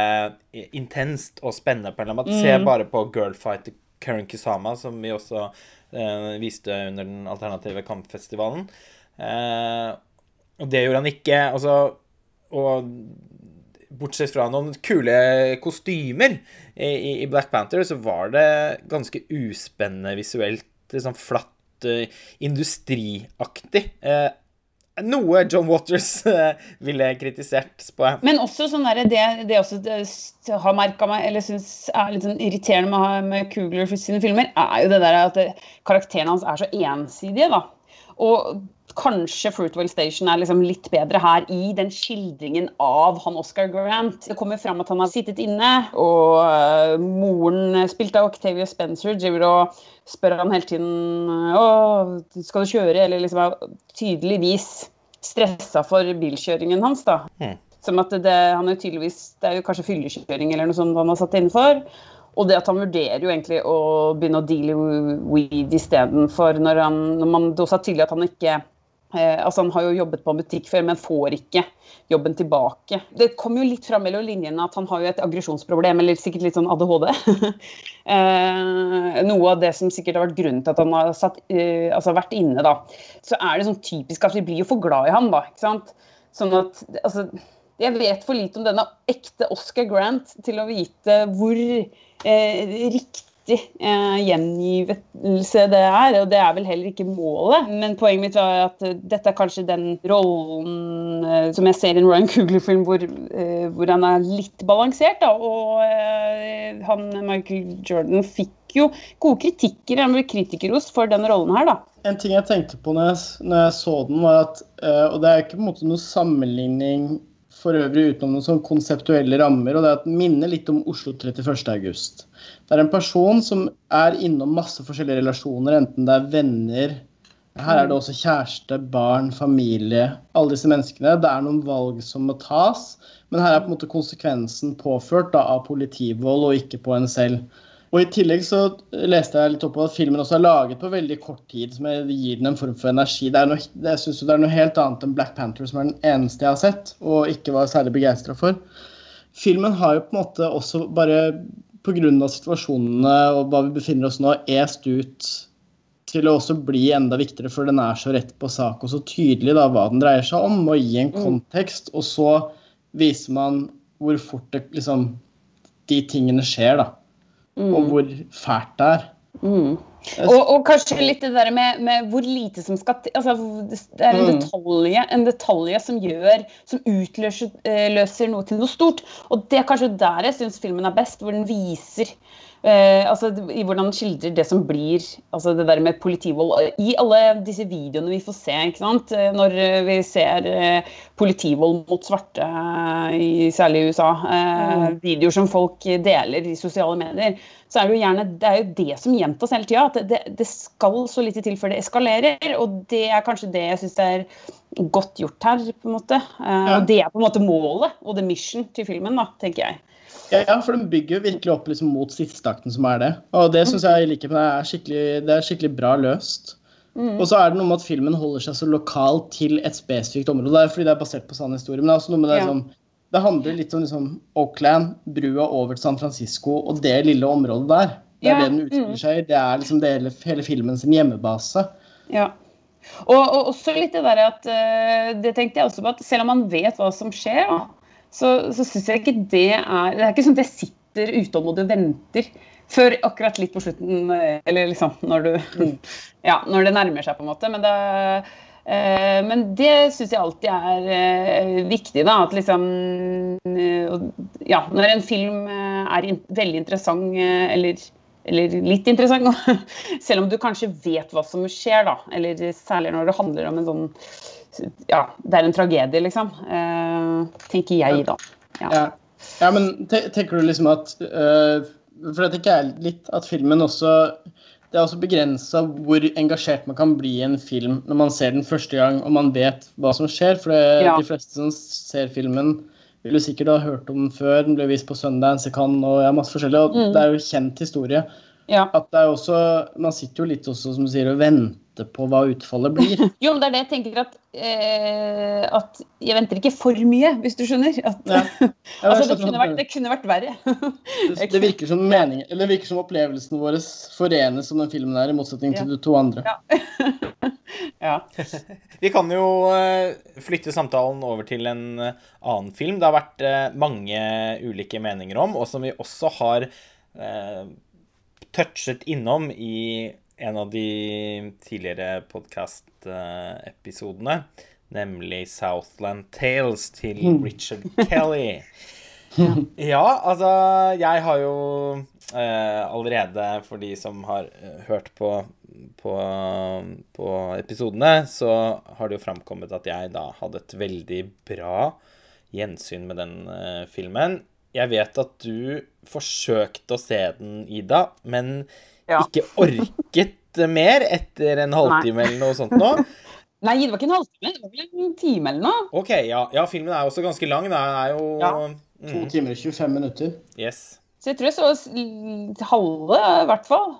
intenst og spennende på en eller annen måte. Mm. Se bare på Girlfighter Karen Kusama, som vi også eh, viste under den alternative kampfestivalen. Eh, og det gjorde han ikke. Altså, og bortsett fra noen kule kostymer i, i, Black Panther, så var det ganske uspennende visuelt. Sånn flatt, uh, industriaktig. Uh, noe John Waters uh, ville kritisert, jeg. Men også sånn der, det, det også har merka meg, eller syns er litt sånn irriterende med, med Kugler sine filmer, er jo det der at karakterene hans er så ensidige, da. Og kanskje Fruitwell Station er liksom litt bedre her i den skildringen av han Oscar Grant. Det kommer fram at han har sittet inne, og uh, moren, spilt av Octavia Spencer, driver og spør han hele tiden å, skal du kjøre, eller liksom tydeligvis stressa for bilkjøringen hans. da. Mm. Som at det, han er tydeligvis, det er jo kanskje fyllekjøring eller noe sånt han har satt innenfor. Og det at han vurderer jo egentlig å begynne å deale weed istedenfor når, han, når man det også er tydelig at han ikke Eh, altså Han har jo jobbet på en butikk før, men får ikke jobben tilbake. Det kommer jo litt fram mellom linjene at han har jo et aggresjonsproblem, eller sikkert litt sånn ADHD. eh, noe av det som sikkert har vært grunnen til at han har satt, eh, altså vært inne. da. Så er det sånn typisk at vi blir jo for glad i ham, da. ikke sant? Sånn at, altså, Jeg vet for lite om denne ekte Oscar Grant til å vite hvor eh, riktig riktig eh, gjengivelse det er. Og det er vel heller ikke målet. Men poenget mitt var at uh, dette er kanskje den rollen uh, som jeg ser i en Ryan Coogler-film hvor, uh, hvor, han er litt balansert. Da. Og han Michael Jordan fikk jo gode kritikker, han ble kritikerrost for den rollen her, da. En ting jeg tenkte på når jeg, når jeg så den, var at Og det er ikke på en måte noen sammenligning for øvrig utenom noen sånn konseptuelle rammer, og det er at minner litt om Oslo 31.8. Det er en person som er innom masse forskjellige relasjoner, enten det er venner Her er det også kjæreste, barn, familie. Alle disse menneskene. Det er noen valg som må tas, men her er på en måte konsekvensen påført da, av politivold og ikke på en selv. Og I tillegg så leste jeg litt opp på at filmen også er laget på veldig kort tid, som gir den en form for energi. Det er noe, jeg synes det er noe helt annet enn Black Panther, som er den eneste jeg har sett og ikke var særlig begeistra for. Filmen har jo på en måte også bare pga. situasjonene og hva vi befinner oss nå, est ut til å også bli enda viktigere, for den er så rett på sak og så tydelig da hva den dreier seg om, og gi en mm. kontekst. Og så viser man hvor fort det, liksom, de tingene skjer, da mm. og hvor fælt det er. Mm. Og, og kanskje litt det der med, med hvor lite som skal til altså, Det er en detalje, en detalje, som gjør Som utløser eh, noe til noe stort. Og det er kanskje der jeg syns filmen er best, hvor den viser eh, altså i hvordan han skildrer det som blir altså det der med politivold i alle disse videoene vi får se. ikke sant? Eh, Når eh, vi ser eh, politivold mot svarte, eh, i, særlig i USA, eh, videoer som folk deler i sosiale medier, så er det jo gjerne det er jo det som gjentas hele tida. At det, det skal så lite til før det eskalerer. Og det er kanskje det jeg syns er godt gjort her, på en måte. Eh, Ja. Det er på en måte målet og the mission til filmen, da, tenker jeg. Ja, for den bygger jo virkelig opp liksom mot sisteakten, som er det. Og det syns jeg i likhet med er skikkelig, det er skikkelig bra løst. Og så er det noe med at filmen holder seg så lokal til et spesifikt område. Det er fordi det er basert på sann historie, men det er også noe med det Ja. som Det handler litt om liksom Oakland, brua over til San Francisco og det lille området der. Det er Ja, det den utspiller seg i. Det er liksom det hele, hele filmen sin hjemmebase. Ja. Og, og også litt det der at eh, Det tenkte jeg også på at selv om man vet hva som skjer, da, så, så syns jeg ikke det er Det er ikke sånn at jeg sitter utålmodig og venter før akkurat litt på slutten, eh, eller liksom når du Ja, når det nærmer seg, på en måte. Men det eh, men det syns jeg alltid er eh, viktig, da. At liksom Ja, når en film er veldig interessant, eller eller litt interessant, selv om du kanskje vet hva som skjer, da. Eller særlig når det handler om en sånn Ja, det er en tragedie, liksom. Eh, tenker jeg, da. Ja. Ja, ja men te tenker du liksom at uh, For det tenker jeg litt at filmen også Det er også begrensa hvor engasjert man kan bli i en film når man ser den første gang og man vet hva som skjer. For Ja. de fleste som ser filmen, vil jo sikkert ha hørt om den før. Den ble vist på Sundance, Cannes og ja, masse forskjellig. Og Mm. det er jo kjent historie. Ja. At det er også, Man sitter jo litt også, som du sier, og venter på hva utfallet blir. Jo, men det er det jeg tenker at eh, At jeg venter ikke for mye, hvis du skjønner. At, Ja. Ja, altså, det, kunne vært, det kunne vært verre. Det, det virker som mening, eller det virker som opplevelsen vår forenes som den filmen er, i motsetning til de to andre. Ja. Vi kan jo eh, flytte samtalen over til en eh, annen film det har vært eh, mange ulike meninger om, og som vi også har eh, touchet innom i en av de tidligere podkast-episodene, nemlig Southland Tales til Richard Kelly. Ja, altså Jeg har jo eh, allerede, for de som har eh, hørt på, på, på episodene, så har det jo framkommet at jeg da hadde et veldig bra gjensyn med den eh, filmen. Jeg vet at du forsøkte å se den, Ida, men Ja. ikke orket mer etter en halvtime eller noe sånt nå. Nei, det var ikke en halvtime, det var vel en time eller noe. OK, ja, ja filmen er også ganske lang. Den er jo Ja. To mm, timer og 25 minutter. Yes. Så jeg tror jeg så halve, i hvert fall.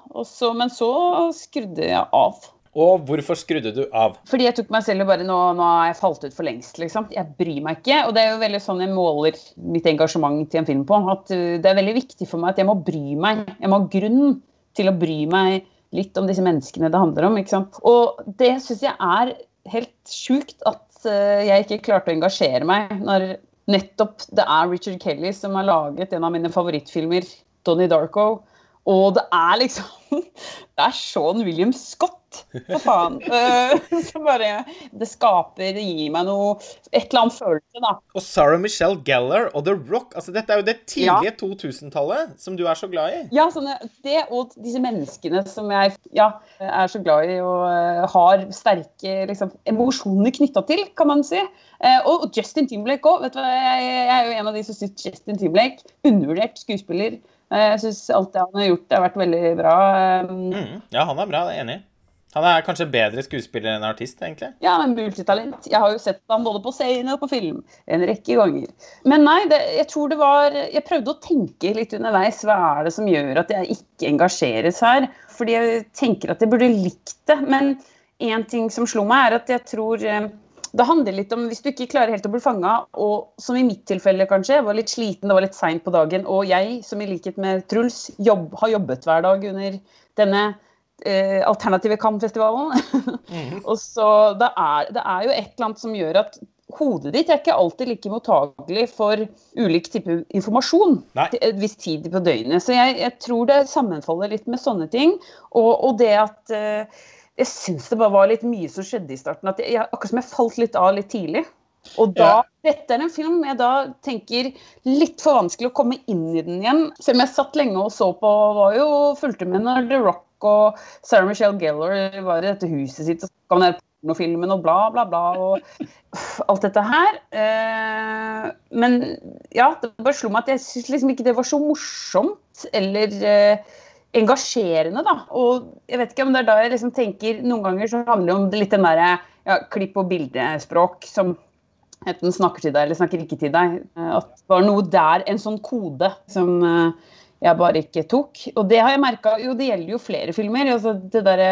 Men så skrudde jeg av. Og hvorfor skrudde du av? Fordi jeg tok meg selv og bare nå, nå har jeg falt ut for lengst, liksom. Jeg bryr meg ikke. Og det er jo veldig sånn jeg måler mitt engasjement til en film på. At uh, det er veldig viktig for meg at jeg må bry meg. Jeg må ha grunn til å bry meg litt om disse menneskene det handler om. ikke sant? Og det syns jeg er helt sjukt at uh, jeg ikke klarte å engasjere meg når nettopp det er Richard Kelly som har laget en av mine favorittfilmer, Donnie Darko. Og det er liksom Det er Sean William Scott, for faen. Eh, så bare Det skaper Det gir meg noe Et eller annet følelse, da. Og Sarah Michelle Gellar og The Rock. altså Dette er jo det tidlige 2000-tallet som du er så glad i. Ja, sånne, det og disse menneskene som jeg ja, er så glad i og eh, har sterke liksom, emosjoner knytta til, kan man si. Eh, og Justin Timberlake òg. Jeg, jeg er jo en av de som syns Justin Timberlake, undervurdert skuespiller. Jeg syns alt det han har gjort, har vært veldig bra. Mm, ja, han er bra, det er jeg enig i. Han er kanskje bedre skuespiller enn artist, egentlig. Ja, en multitalent. Jeg har jo sett ham både på scene og på film en rekke ganger. Men nei, det, jeg tror det var Jeg prøvde å tenke litt underveis. Hva er det som gjør at jeg ikke engasjeres her? Fordi jeg tenker at jeg burde likt det. Men én ting som slo meg, er at jeg tror eh, det handler litt om hvis du ikke klarer helt å bli fanga, og som i mitt tilfelle kanskje, var litt sliten, det var litt seint på dagen, og jeg, som i likhet med Truls, jobb, har jobbet hver dag under denne eh, alternative Cannes-festivalen. og så det er, det er jo et eller annet som gjør at hodet ditt er ikke alltid like mottagelig for ulik type informasjon Nei. til et visst tid på døgnet. Så jeg, jeg tror det sammenfaller litt med sånne ting. Og, og det at eh, Jeg syns det bare var litt mye som skjedde i starten. At jeg, akkurat som jeg falt litt av litt tidlig. Og da, Dette er en film jeg da tenker litt for vanskelig å komme inn i den igjen. Selv om jeg satt lenge og så på, var jo fulgte med når The Rock og Sarah Michelle Gellar var i dette huset sitt og snakka om den pornofilmen og bla, bla, bla. og alt dette her. Eh, men ja, det bare slo meg at jeg syns liksom ikke det var så morsomt eller eh, engasjerende, da. Og jeg vet ikke om det er da jeg liksom tenker Noen ganger så handler det om litt den derre ja, klipp- og bildespråk som enten snakker til deg eller snakker ikke til deg. Eh, At det var noe der, en sånn kode, som eh, jeg bare ikke tok. Og det har jeg merka Jo, det gjelder jo flere filmer. Altså det derre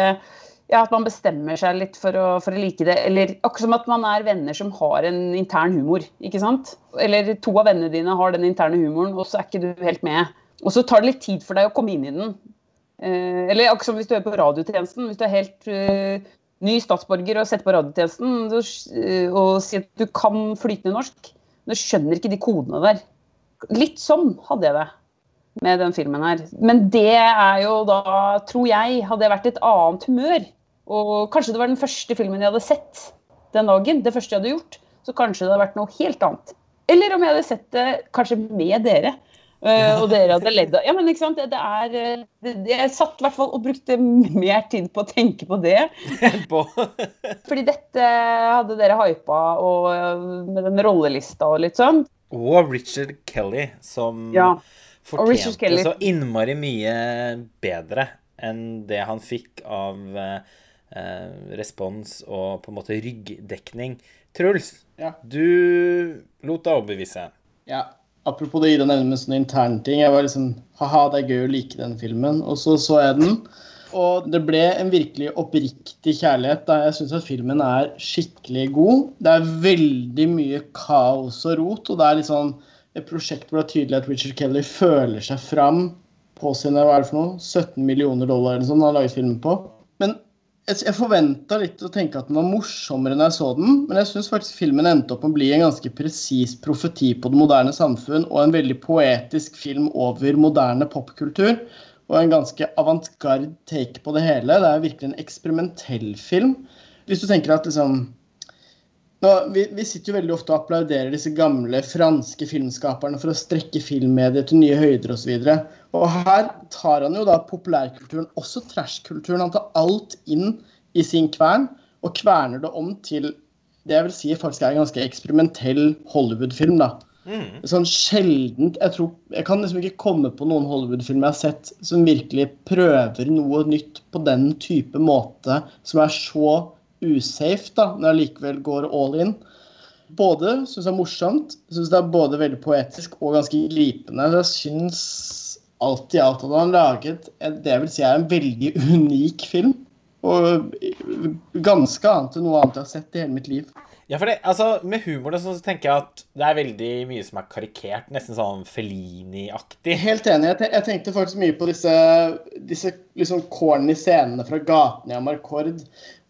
ja, at man bestemmer seg litt for å, for å like det. Eller akkurat som at man er venner som har en intern humor. ikke sant? Eller to av vennene dine har den interne humoren, og så er ikke du helt med. Og så tar det litt tid for deg å komme inn i den. Eh, eller akkurat som hvis du er på radiotjenesten. Hvis du er helt eh, ny statsborger og setter på radiotjenesten så, eh, og sier at du kan flytende norsk, men du skjønner ikke de kodene der. Litt sånn hadde jeg det med den filmen her. Men det er jo da, tror jeg, hadde jeg vært et annet humør. Og kanskje det var den første filmen jeg hadde sett den dagen. Det første jeg hadde gjort. Så kanskje det hadde vært noe helt annet. Eller om jeg hadde sett det kanskje med dere. eh, og dere hadde ledd av Ja, men ikke sant. Det, det er eh, det, Jeg satt i hvert fall og brukte mer tid på å tenke på det. på Fordi dette hadde dere hypa og eh, med den rollelista og litt sånn. Og Richard Kelly, som Ja. Fortjente så innmari mye bedre enn det han fikk av eh, eh, respons og på en måte ryggdekning. Truls, Ja. du lot deg overbevise. Ja, apropos det Ida nevner med sånne interne ting. Jeg var liksom Ha-ha, det er gøy å like den filmen. Og så så jeg den. Og det ble en virkelig oppriktig kjærlighet. da Jeg syns at filmen er skikkelig god. Det er veldig mye kaos og rot, og det er litt sånn et prosjekt hvor det er tydelig at Richard Kelly føler seg fram på sine hva er det for noe, 17 millioner dollar sånn han har laget filmen på. Men jeg, forventa litt å tenke at den var morsommere når jeg så den, men jeg syns faktisk filmen endte opp med å bli en ganske presis profeti på det moderne samfunn, og en veldig poetisk film over moderne popkultur. Og en ganske avantgarde take på det hele. Det er virkelig en eksperimentell film. Hvis du tenker at liksom nå, vi, vi sitter jo veldig ofte og applauderer disse gamle franske filmskaperne for å strekke filmmediet til nye høyder osv. Og, så og her tar han jo da populærkulturen, også trash-kulturen. Han tar alt inn i sin kvern og kverner det om til det jeg vil si faktisk er en ganske eksperimentell Hollywood-film. da. Sånn sjeldent jeg, tror, jeg kan liksom ikke komme på noen Hollywood-film jeg har sett som virkelig prøver noe nytt på den type måte, som er så usafe, da, når jeg likevel går all in. Både syns jeg er morsomt, syns det er både veldig poetisk og ganske gripende. Jeg syns alt i alt at han har laget det jeg vil si er en veldig unik film. Og ganske annet enn noe annet jeg har sett i hele mitt liv. Ja, for det, altså, Med humoren så tenker jeg at det er veldig mye som er karikert. Nesten sånn Felini-aktig. Helt enig. Jeg, jeg tenkte faktisk mye på disse, disse liksom corny scenene fra gatene i Amarcord.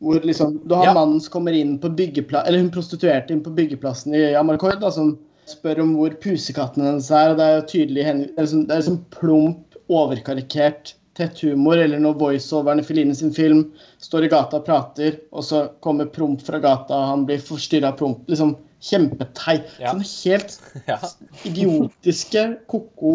Hvor liksom, du har Ja. mannen som kommer inn på byggeplassen Eller hun prostituerte inn på byggeplassen i Amarcord, da, som spør om hvor pusekatten hennes er. og Det er jo tydelig det er liksom, det er liksom plump, overkarikert, tett humor. Eller når voiceoveren i Feline sin film står i gata og prater, og så kommer promp fra gata, og han blir forstyrra av promp. Liksom kjempeteit. Ja. Sånne helt Ja. idiotiske, koko,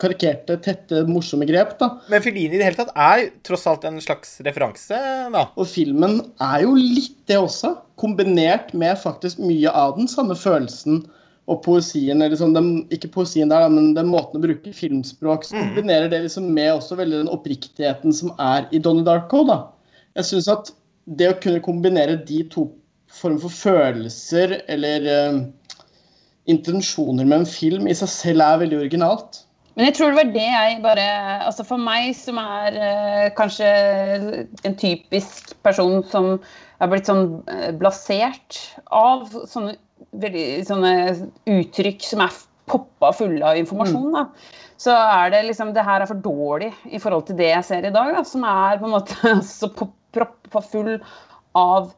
karikerte, tette, morsomme grep. da. Men Feline i det hele tatt er tross alt en slags referanse, da. Og filmen er jo litt det også, kombinert med faktisk mye av den samme følelsen og poesien, eller liksom den, ikke poesien der, men den måten å bruke filmspråk Så kombinerer det liksom med også veldig den oppriktigheten som er i Donnie Darko. da. Jeg syns at det å kunne kombinere de to form for følelser eller uh, intensjoner med en film i seg selv er veldig originalt. Men jeg tror det var det jeg bare Altså for meg som er uh, kanskje en typisk person som er blitt sånn eh, blasert av sånne, sånne uttrykk som er poppa fulle av informasjon, da. Så er det liksom Det her er for dårlig i forhold til det jeg ser i dag, da, som er på en måte så proppa full av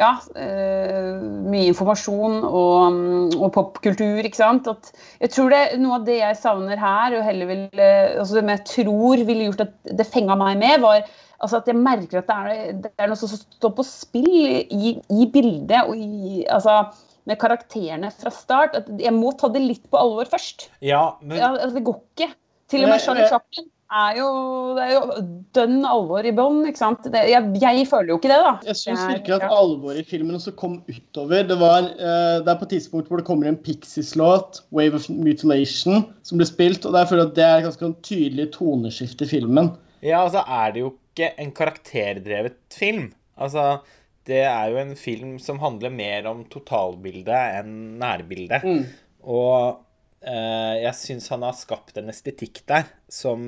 ja, uh, mye informasjon og, og popkultur, ikke sant. At jeg tror det noe av det jeg savner her, og heller vil, altså det jeg tror ville gjort at det fenga meg med, var altså at jeg merker at det er, det er noe som står på spill i, i bildet og i altså, med karakterene fra start. At jeg må ta det litt på alvor først. Ja, men... Ja, altså, det går ikke. Til og med Charlie Chaplin er jo, det er jo dønn alvor i bånn. Jeg, jeg, føler jo ikke det, da. Jeg syns virkelig at alvoret i filmen også kom utover. Det, var, uh, det er på et tidspunkt hvor det kommer en Pixies-låt, 'Wave of Mutilation', som blir spilt. og jeg føler at Det er et ganske tydelig toneskifte i filmen. Ja, altså er det jo ikke en karakterdrevet film. Altså, det er jo en film som handler mer om totalbildet enn nærbildet. Mm. Og eh, jeg syns han har skapt en estetikk der som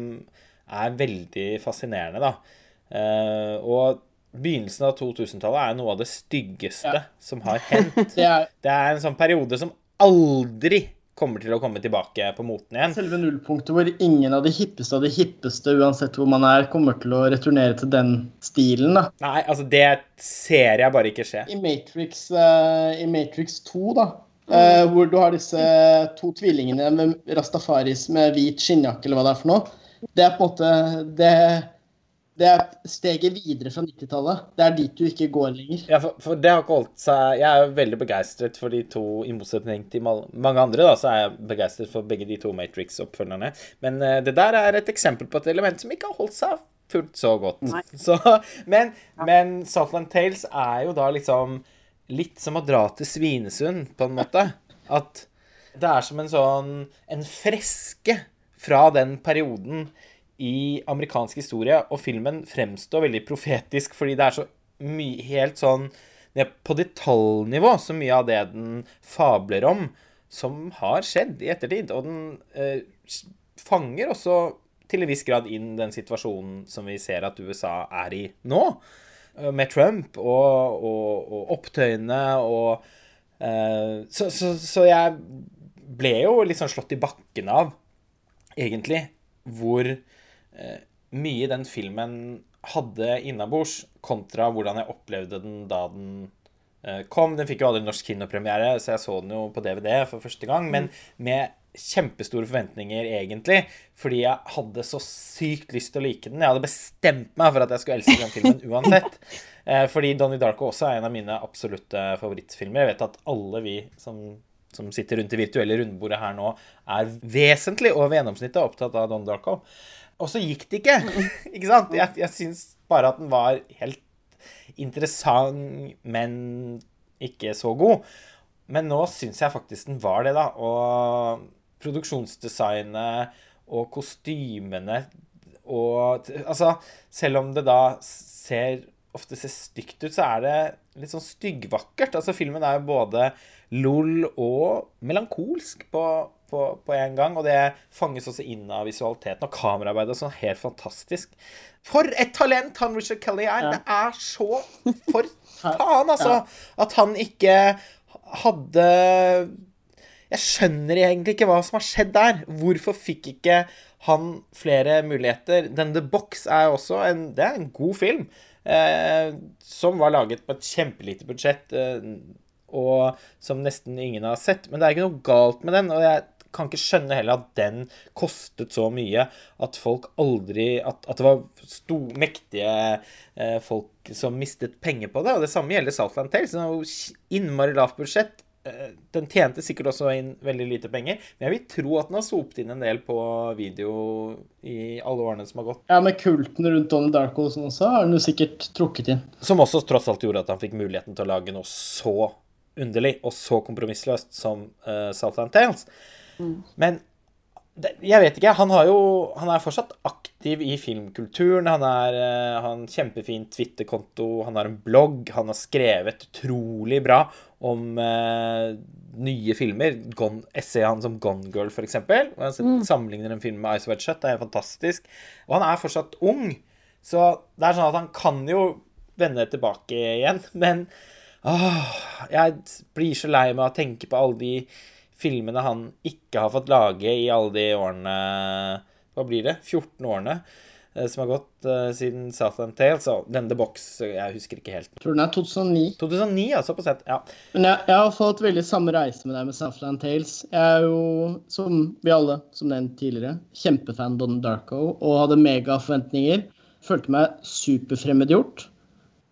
er veldig fascinerende, da. Eh, og begynnelsen av 2000-tallet er noe av det styggeste ja. som har hendt. det, er... det er en sånn periode som aldri kommer til å komme tilbake på moten igjen. Selve nullpunktet hvor ingen av de hippeste av de hippeste, uansett hvor man er, kommer til å returnere til den stilen, da. Nei, altså det ser jeg bare ikke skje. I Matrix, uh, i Matrix 2, da, uh, hvor du har disse to tvillingene med rastafaris med hvit skinnjakke, eller hva det er for noe, det er på en måte det det er steget videre fra 90-tallet. Det er dit du ikke går lenger. Ja, for, for, det har ikke holdt seg Jeg er veldig begeistret for de to, i motsetning til mange andre, da, så er jeg begeistret for begge de to Matrix-oppfølgerne. Men uh, det der er et eksempel på et element som ikke har holdt seg fullt så godt. Så, men, ja. men Saltland Tales er jo da liksom litt som å dra til Svinesund, på en måte. At det er som en sånn En freske fra den perioden i amerikansk historie, og filmen fremstår veldig profetisk fordi det er så mye helt sånn ned på detaljnivå så mye av det den fabler om, som har skjedd i ettertid. Og den eh, fanger også til en viss grad inn den situasjonen som vi ser at USA er i nå. Eh, med Trump og, og, og opptøyene og eh, så, så, så, jeg ble jo litt sånn slått i bakken av, egentlig, hvor mye den filmen hadde innabords, kontra hvordan jeg opplevde den da den eh, kom. Den fikk jo aldri norsk kinopremiere, så jeg så den jo på DVD for første gang. Men med kjempestore forventninger, egentlig. Fordi jeg hadde så sykt lyst til å like den. Jeg hadde bestemt meg for at jeg skulle elske den filmen uansett. Eh, fordi Donnie Darko også er en av mine absolutte favorittfilmer. Jeg vet at alle vi som, som sitter rundt det virtuelle rundbordet her nå, er vesentlig over gjennomsnittet opptatt av Donnie Darko. Og så gikk det ikke. ikke sant? Jeg, jeg syns bare at den var helt interessant, men ikke så god. Men nå syns jeg faktisk den var det, da. Og produksjonsdesignet og kostymene og Altså, selv om det da ser ofte ser stygt ut, så er det litt sånn styggvakkert. Altså, filmen er jo både lol og melankolsk på, på, på, en gang. Og det fanges også inn av visualiteten og kameraarbeidet. Sånn helt fantastisk. For et talent han Richard Kelly er! Ja. Det er så For faen, altså! At han ikke hadde Jeg skjønner egentlig ikke hva som har skjedd der. Hvorfor fikk ikke han flere muligheter? Den The Box er også en, det er en god film. Eh, som var laget på et kjempelite budsjett. Eh, og som nesten ingen har sett. Men det er ikke noe galt med den. Og jeg kan ikke skjønne heller at den kostet så mye at folk aldri At, at det var sto, mektige eh, folk som mistet penger på det. Og det samme gjelder Southland Tales. Det jo innmari lavt budsjett. Eh, den tjente sikkert også inn veldig lite penger, men jeg vil tro at den har sopt inn en del på video i alle årene som har gått. Ja, med kulten rundt Donnie Darko også har den jo sikkert trukket inn. Som også tross alt gjorde at han fikk muligheten til å lage noe så underlig og så kompromissløst som uh, Southland Tales. Mm. Men jeg vet ikke. Han, har jo, han er fortsatt aktiv i filmkulturen. Han har uh, en kjempefin Twitter-konto, han har en blogg. Han har skrevet utrolig bra om eh, nye filmer. Gone, essayet hans om Gone Girl, f.eks. Mm. Sammenligner en film med Ice White Shut. Det er fantastisk. Og han er fortsatt ung. Så det er sånn at han kan jo vende tilbake igjen. Men Åh, jeg blir så lei meg av å tenke på alle de filmene han ikke har fått lage i alle de årene Hva blir det? 14 årene. eh, som har gått eh, siden Southland Tales. Og den The Box, jeg husker ikke helt. Tror tror den er 2009. 2009, altså, på sett. Ja. Men jeg, jeg har fått veldig samme reise med deg med Southland Tales. Jeg er jo, som vi alle, som nevnt tidligere, kjempefan Don Darko og hadde megaforventninger. Følte meg superfremmedgjort.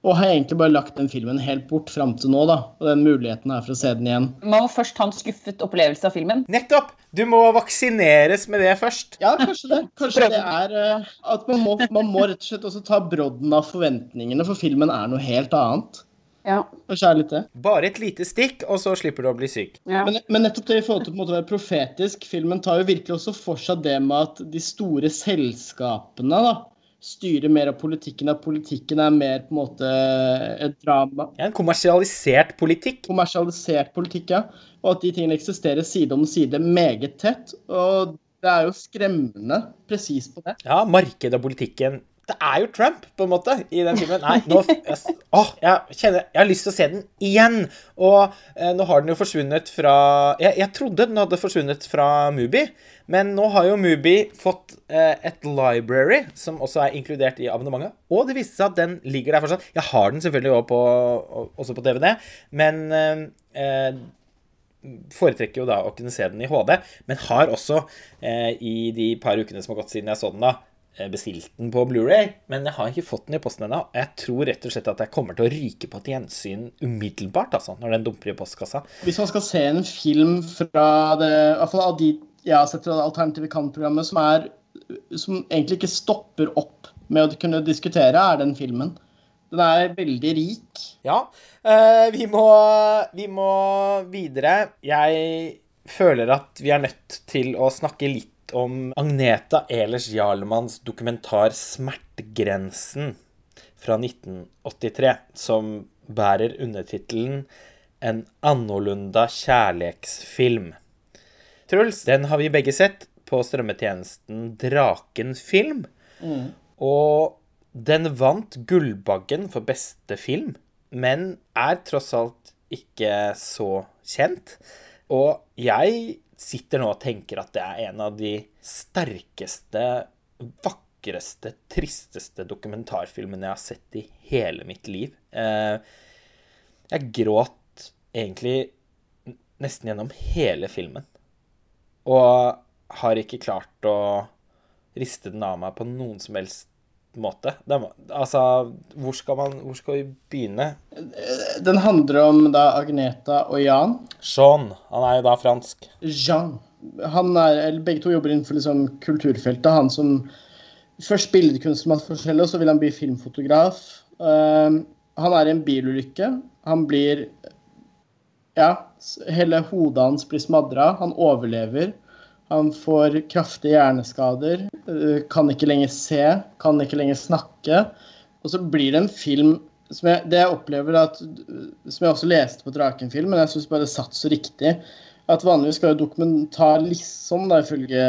Og har egentlig bare lagt den filmen helt bort fram til nå, da. Og den muligheten her for å se den igjen. Man må først ha en skuffet opplevelse av filmen. Nettopp! Du må vaksineres med det først. Ja, kanskje det. Kanskje det er uh, at man må, man må rett og slett også ta brodden av forventningene, for filmen er noe helt annet. Ja. Kanskje litt det. Bare et lite stikk, og så slipper du å bli syk. ja. Men, men nettopp det i forhold til å være profetisk, filmen tar jo virkelig også for seg det med at de store selskapene da, styrer mer av politikken, at politikken er mer på en måte et drama. Ja, en kommersialisert politikk. Kommersialisert politikk, ja. Og at de tingene eksisterer side om side meget tett. Og det er jo skremmende presis på det. Ja, markedet og politikken. Det er jo Trump, på en måte, i den filmen. Nei, nå jeg, Åh, jeg kjenner Jeg har lyst til å se den igjen. Og eh, nå har den jo forsvunnet fra jeg, jeg trodde den hadde forsvunnet fra Mubi, men nå har jo Mubi fått eh, et library som også er inkludert i abonnementet. Og det viste seg at den ligger der fortsatt. Jeg har den selvfølgelig også på, også på DVD, men eh, eh, foretrekker jo da å kunne se den i HD, men har også eh, i de par ukene som har gått siden jeg så den, da, eh, bestilt den på Blu-ray, men jeg har ikke fått den i posten ennå. Jeg tror rett og slett at jeg kommer til å ryke på et gjensyn umiddelbart, altså, når den dumper i postkassa. Hvis man skal se en film fra det, i hvert fall av de jeg har sett fra Alternative Kan-programmet, som, som egentlig ikke stopper opp med å kunne diskutere, er den filmen. Den er veldig rik. Ja, eh, vi, må, vi må videre. Jeg føler at vi er nødt til å snakke litt om Agneta Ehlers Jarlemanns dokumentar 'Smertegrensen' fra 1983, som bærer undertittelen 'En annorlunda kjærleiksfilm'. Truls, den har vi begge sett på strømmetjenesten Draken film. Og den vant Gullbaggen for beste film, men er tross alt ikke så kjent. Og jeg sitter nå og tenker at det er en av de sterkeste, vakreste, tristeste dokumentarfilmene jeg har sett i hele mitt liv. Eh, Jeg gråt egentlig nesten gjennom hele filmen. Og har ikke klart å riste den av meg på noen som helst måte. Det, altså, hvor skal, man, hvor skal vi begynne? Den handler om da Agneta og Jan. Jean. han er jo da fransk. Jean. Han er, eller begge to jobber innenfor liksom kulturfeltet. Han som først billedkunstner og så vil han bli filmfotograf. Uh, han er i en bilulykke. Han blir Ja, hele hodet hans blir smadra. Han overlever. Han får kraftige hjerneskader. øh, Kan ikke lenger se. Kan ikke lenger snakke. Og så blir det en film som jeg, det jeg opplever at, Som jeg også leste på Drakenfilm, men jeg syns bare det satt så riktig. At vanligvis skal jo dokumentar liksom, da, ifølge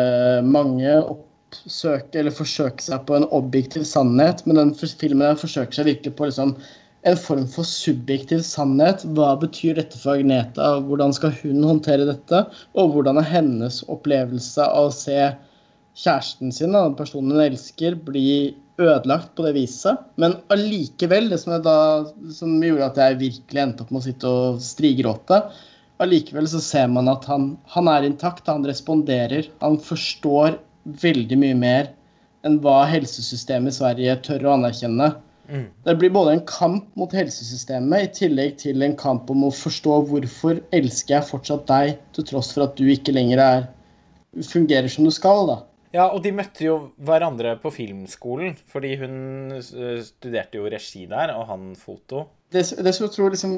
mange, oppsøke eller forsøke seg på en objektiv sannhet, men den filmen forsøker seg virkelig på liksom en form for subjektiv sannhet. Hva betyr dette for Agneta? Hvordan skal hun håndtere dette? Og hvordan er hennes opplevelse av å se kjæresten sin, den personen hun elsker, bli ødelagt på det viset? Men allikevel, det som, da, som gjorde at jeg virkelig endte opp med å sitte og strigråte, allikevel så ser man at han, han er intakt, han responderer. Han forstår veldig mye mer enn hva helsesystemet i Sverige tør å anerkjenne. Det blir både en kamp mot helsesystemet i tillegg til en kamp om å forstå hvorfor elsker jeg fortsatt deg, til tross for at du ikke lenger er, fungerer som du skal. da. Ja, og de møtte jo hverandre på filmskolen, fordi hun eh, studerte jo regi der, og han foto. Det, det som jeg tror liksom,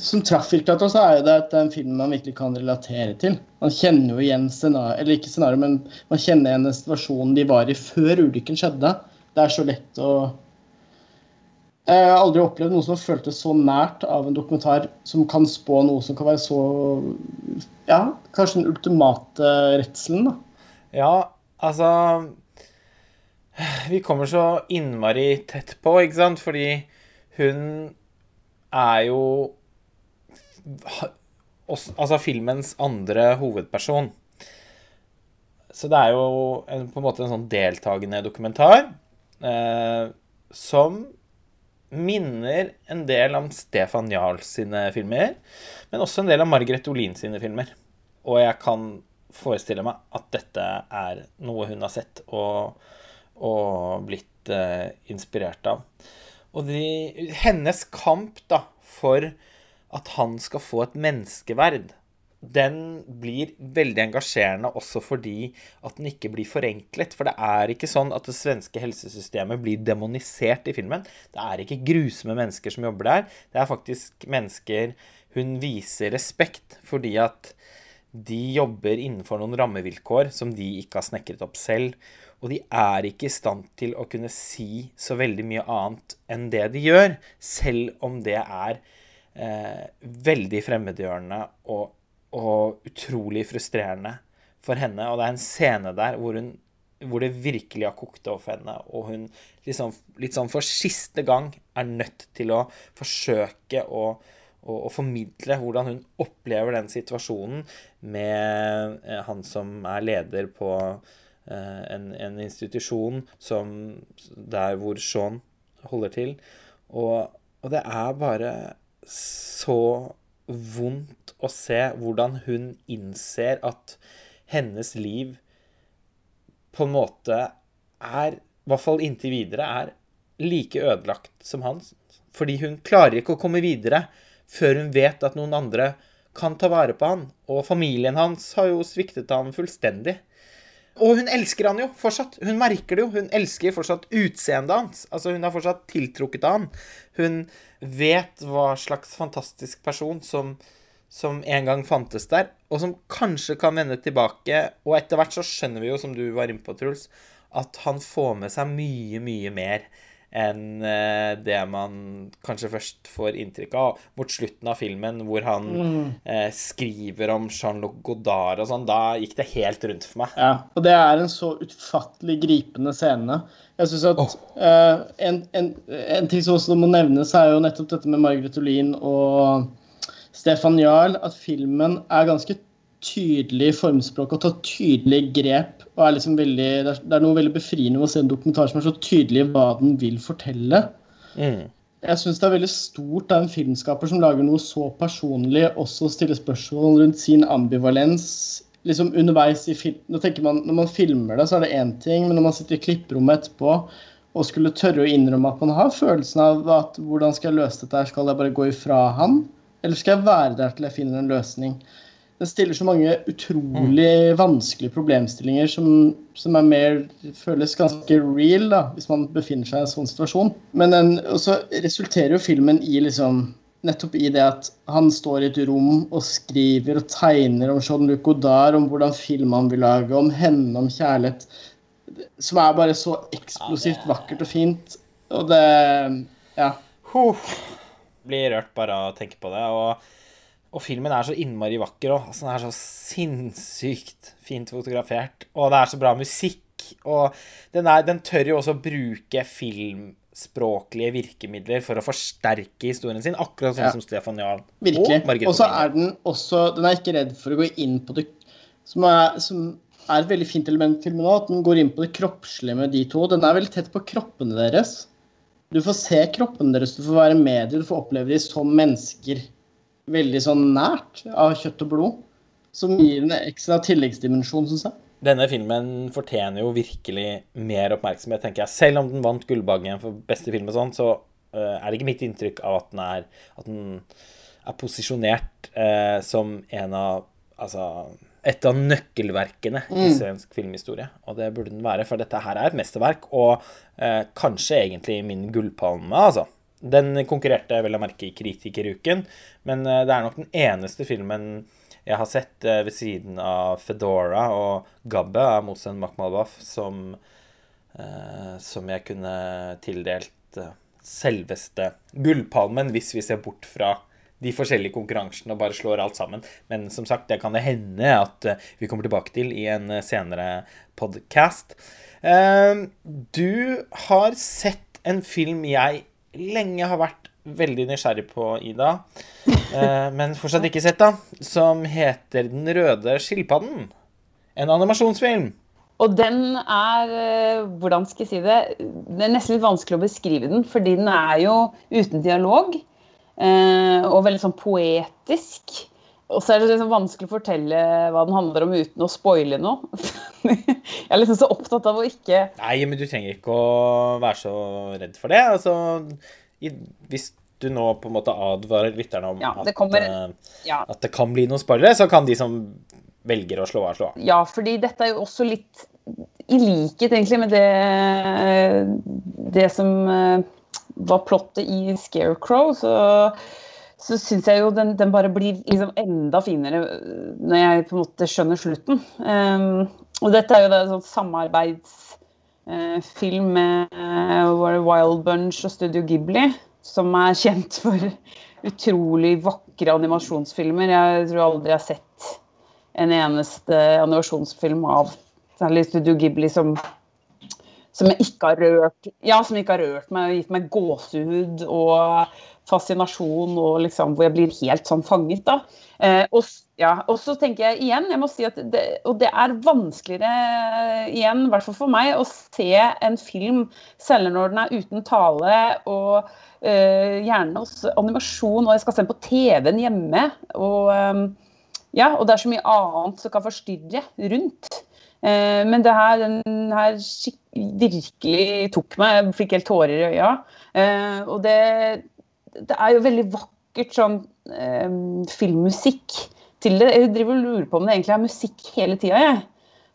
som traff virkelig at oss, er jo det at det er en film man virkelig kan relatere til. Man kjenner jo igjen scenario, eller ikke scenario, men man kjenner igjen den situasjonen de var i før ulykken skjedde. Det er så lett å Jeg har aldri opplevd noe som har føltes så nært av en dokumentar som kan spå noe som kan være så Ja, kanskje den ultimate redselen, da. Ja, altså Vi kommer så innmari tett på, ikke sant? Fordi hun er jo Altså filmens andre hovedperson. så det er jo en, på en måte en sånn deltakende dokumentar eh, som minner en del om Stefan Jarl sine filmer, men også en del av Margaret Olin sine filmer. Og jeg kan forestille meg at dette er noe hun har sett og, og blitt eh, inspirert av. Og de, hennes kamp da, for at han skal få et menneskeverd, den blir veldig engasjerende også fordi at den ikke blir forenklet. For det er ikke sånn at det svenske helsesystemet blir demonisert i filmen. Det er ikke grusomme mennesker som jobber der. Det er faktisk mennesker hun viser respekt fordi at de jobber innenfor noen rammevilkår som de ikke har snekret opp selv. Og de er ikke i stand til å kunne si så veldig mye annet enn det de gjør, selv om det er eh, veldig fremmedgjørende og, og, utrolig frustrerende for henne. Og det er en scene der hvor, hun, hvor det virkelig har kokt over for henne, og hun liksom, litt sånn for siste gang er nødt til å forsøke å og, og, formidle hvordan hun opplever den situasjonen med eh, han som er leder på eh, en, en, institusjon som, der hvor Sean holder til. Og, og, det er bare så vondt å se hvordan hun innser at hennes liv på en måte er, i hvert fall inntil videre, er like ødelagt som hans. Fordi hun klarer ikke å komme videre før hun vet at noen andre kan ta vare på han. Og familien hans har jo sviktet ham fullstendig. Og hun elsker han jo fortsatt. Hun merker det jo. Hun elsker fortsatt utseendet hans. Altså, hun er fortsatt tiltrukket av han. Hun vet hva slags fantastisk person som, som en gang fantes der, og som kanskje kan vende tilbake. Og etter hvert så skjønner vi jo, som du var inne på, Truls, at han får med seg mye, mye mer enn eh, det man kanskje først får inntrykk av. Mot slutten av filmen hvor han mm. eh, skriver om Jean-Luc Godard og sånn, da gikk det helt rundt for meg. Ja, og det er en så utfattelig gripende scene. Jeg synes at oh. eh, en, en, en, ting som også må nevnes, er jo nettopp dette med Margaret Olin og Stefan Jarl, at filmen er ganske tydelig formspråk og tar tydelig grep. og er liksom veldig, det er, det er noe veldig befriende med å se en dokumentar som er så tydelig hva den vil fortelle. Mm. Jeg syns det er veldig stort av en filmskaper som lager noe så personlig, også stiller spørsmål rundt sin ambivalens liksom underveis i film. Nå tenker man, Når man filmer det, så er det én ting, men når man sitter i klipperommet etterpå og skulle tørre å innrømme at man har følelsen av at hvordan skal jeg løse dette, skal jeg bare gå ifra han, eller skal jeg være der til jeg finner en løsning? Den stiller så mange utrolig mm. vanskelige problemstillinger som, som, er mer føles ganske real, da, hvis man befinner seg i en sånn situasjon. Men den, så resulterer jo filmen i liksom nettopp i det at han står i et rom og skriver og tegner om Jean-Luc Godard, om hvordan film han vil lage, om henne, om kjærlighet. Som er bare så eksplosivt vakkert og fint. Og det Ja. Blir rørt bare av å tenke på det. og og filmen er så innmari vakker òg. Altså, den er så sinnssykt fint fotografert. Og det er så bra musikk. Og den, er, den tør jo også bruke filmspråklige virkemidler for å forsterke historien sin, akkurat sånn ja. som Stefan Jahn Virkelig. Og så er den også Den er ikke redd for å gå inn på det som er, som er et veldig fint element i filmen òg, at den går inn på det kroppslige med de to. Den er veldig tett på kroppene deres. Du får se kroppene deres, du får være med dem, du får oppleve dem som mennesker veldig sånn nært av kjøtt og blod. Som gir en ekstra tilleggsdimensjon, syns jeg. Denne filmen fortjener jo virkelig mer oppmerksomhet, tenker jeg. Selv om den vant Gullbaggen for beste film og sånn, så uh, er det ikke mitt inntrykk av at den er, at den er posisjonert uh, som en av Altså et av nøkkelverkene mm. i svensk filmhistorie. Og det burde den være, for dette her er et mesterverk, og uh, kanskje egentlig min gullpalme, altså. Den konkurrerte vel å merke i Kritikeruken, men eh, det er nok den eneste filmen jeg har sett eh, ved siden av Fedora og Gabbe av Mohsen Makhmalbaf som, eh, som jeg kunne tildelt selveste gullpalmen, hvis vi ser bort fra de forskjellige konkurransene og bare slår alt sammen. Men som sagt, det kan det hende at vi kommer tilbake til i en senere podkast. Du har sett en film jeg lenge har vært veldig nysgjerrig på, Ida, eh, men fortsatt ikke sett, da, som heter Den røde skilpadden. En animasjonsfilm. Og den er eh, Hvordan skal jeg si det? Det er nesten litt vanskelig å beskrive den, fordi den er jo uten dialog. eh, Og veldig sånn poetisk. Og så er det liksom vanskelig å fortelle hva den handler om uten å spoile noe. Jeg er liksom så opptatt av å ikke Nei, men du trenger ikke å være så redd for det. Altså, i, hvis du nå på en måte advarer lytterne om Ja, det kommer- at, Ja, at det kan bli noen spoilere, så kan de som velger å slå av, slå av. Ja, fordi dette er jo også litt i likhet egentlig med det, det som eh, var plottet i Scarecrow. Så, så syns jeg jo den, den bare blir liksom enda finere eh, når jeg på en måte skjønner slutten. Um, og dette er jo en sånn samarbeidsfilm med uh, Wild Bunch og Studio Ghibli, som er kjent for utrolig vakre animasjonsfilmer. Jeg tror aldri jeg har sett en eneste animasjonsfilm av særlig Studio Ghibli som, som ikke har rørt Ja, som ikke har rørt meg og gitt meg gåsehud og fascinasjon og liksom hvor jeg blir helt sånn fanget, da. Eh, og, ja, og så tenker jeg igjen, jeg må si at det, og det er vanskeligere igjen, i hvert fall for meg, å se en film, selv når den er uten tale og eh, gjerne også animasjon, og jeg skal se den på TV-en hjemme. og eh, ja, og det er så mye annet som kan forstyrre rundt. Eh, men det her, den her virkelig tok meg. Jeg fikk helt tårer i øya. Eh, og det, det er jo veldig vakkert sånn eh, filmmusikk til det. Jeg driver og lurer på om det egentlig er musikk hele tida, jeg.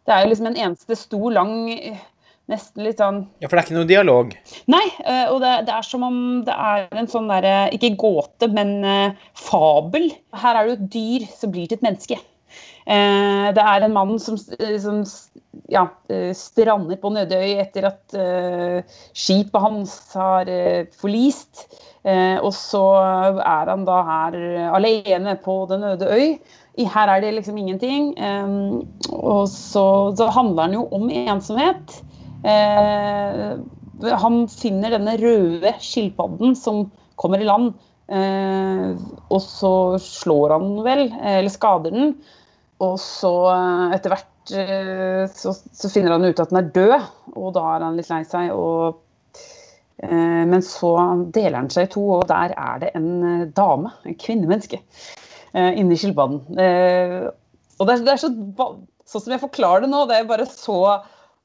Det er jo liksom en eneste stor, lang eh, Nesten litt sånn Ja, for det er ikke noe dialog. Nei, eh, og det, det er som om det er en sånn derre Ikke gåte, men eh, fabel. Her er det jo et dyr som blir til et menneske. Eh, Det er en mann som, s- som ja, eh, strander på Nødøy etter at eh, skipet hans har eh, forlist. Eh, Og så er han da her alene på den øde øy. Her er det liksom ingenting. Og så, så handler han jo om ensomhet. Eh, han finner denne røde skilpadden som kommer i land, eh, og så slår han vel, eller skader den. Og så eh, etter hvert så, så finner han ut at den er død, og da er han litt lei seg. Og, men så deler han seg i to, og der er det en eh, dame, en kvinnemenneske, eh, inni skilpadden. Eh, og det er, så, sånn som jeg forklarer det nå, det er bare så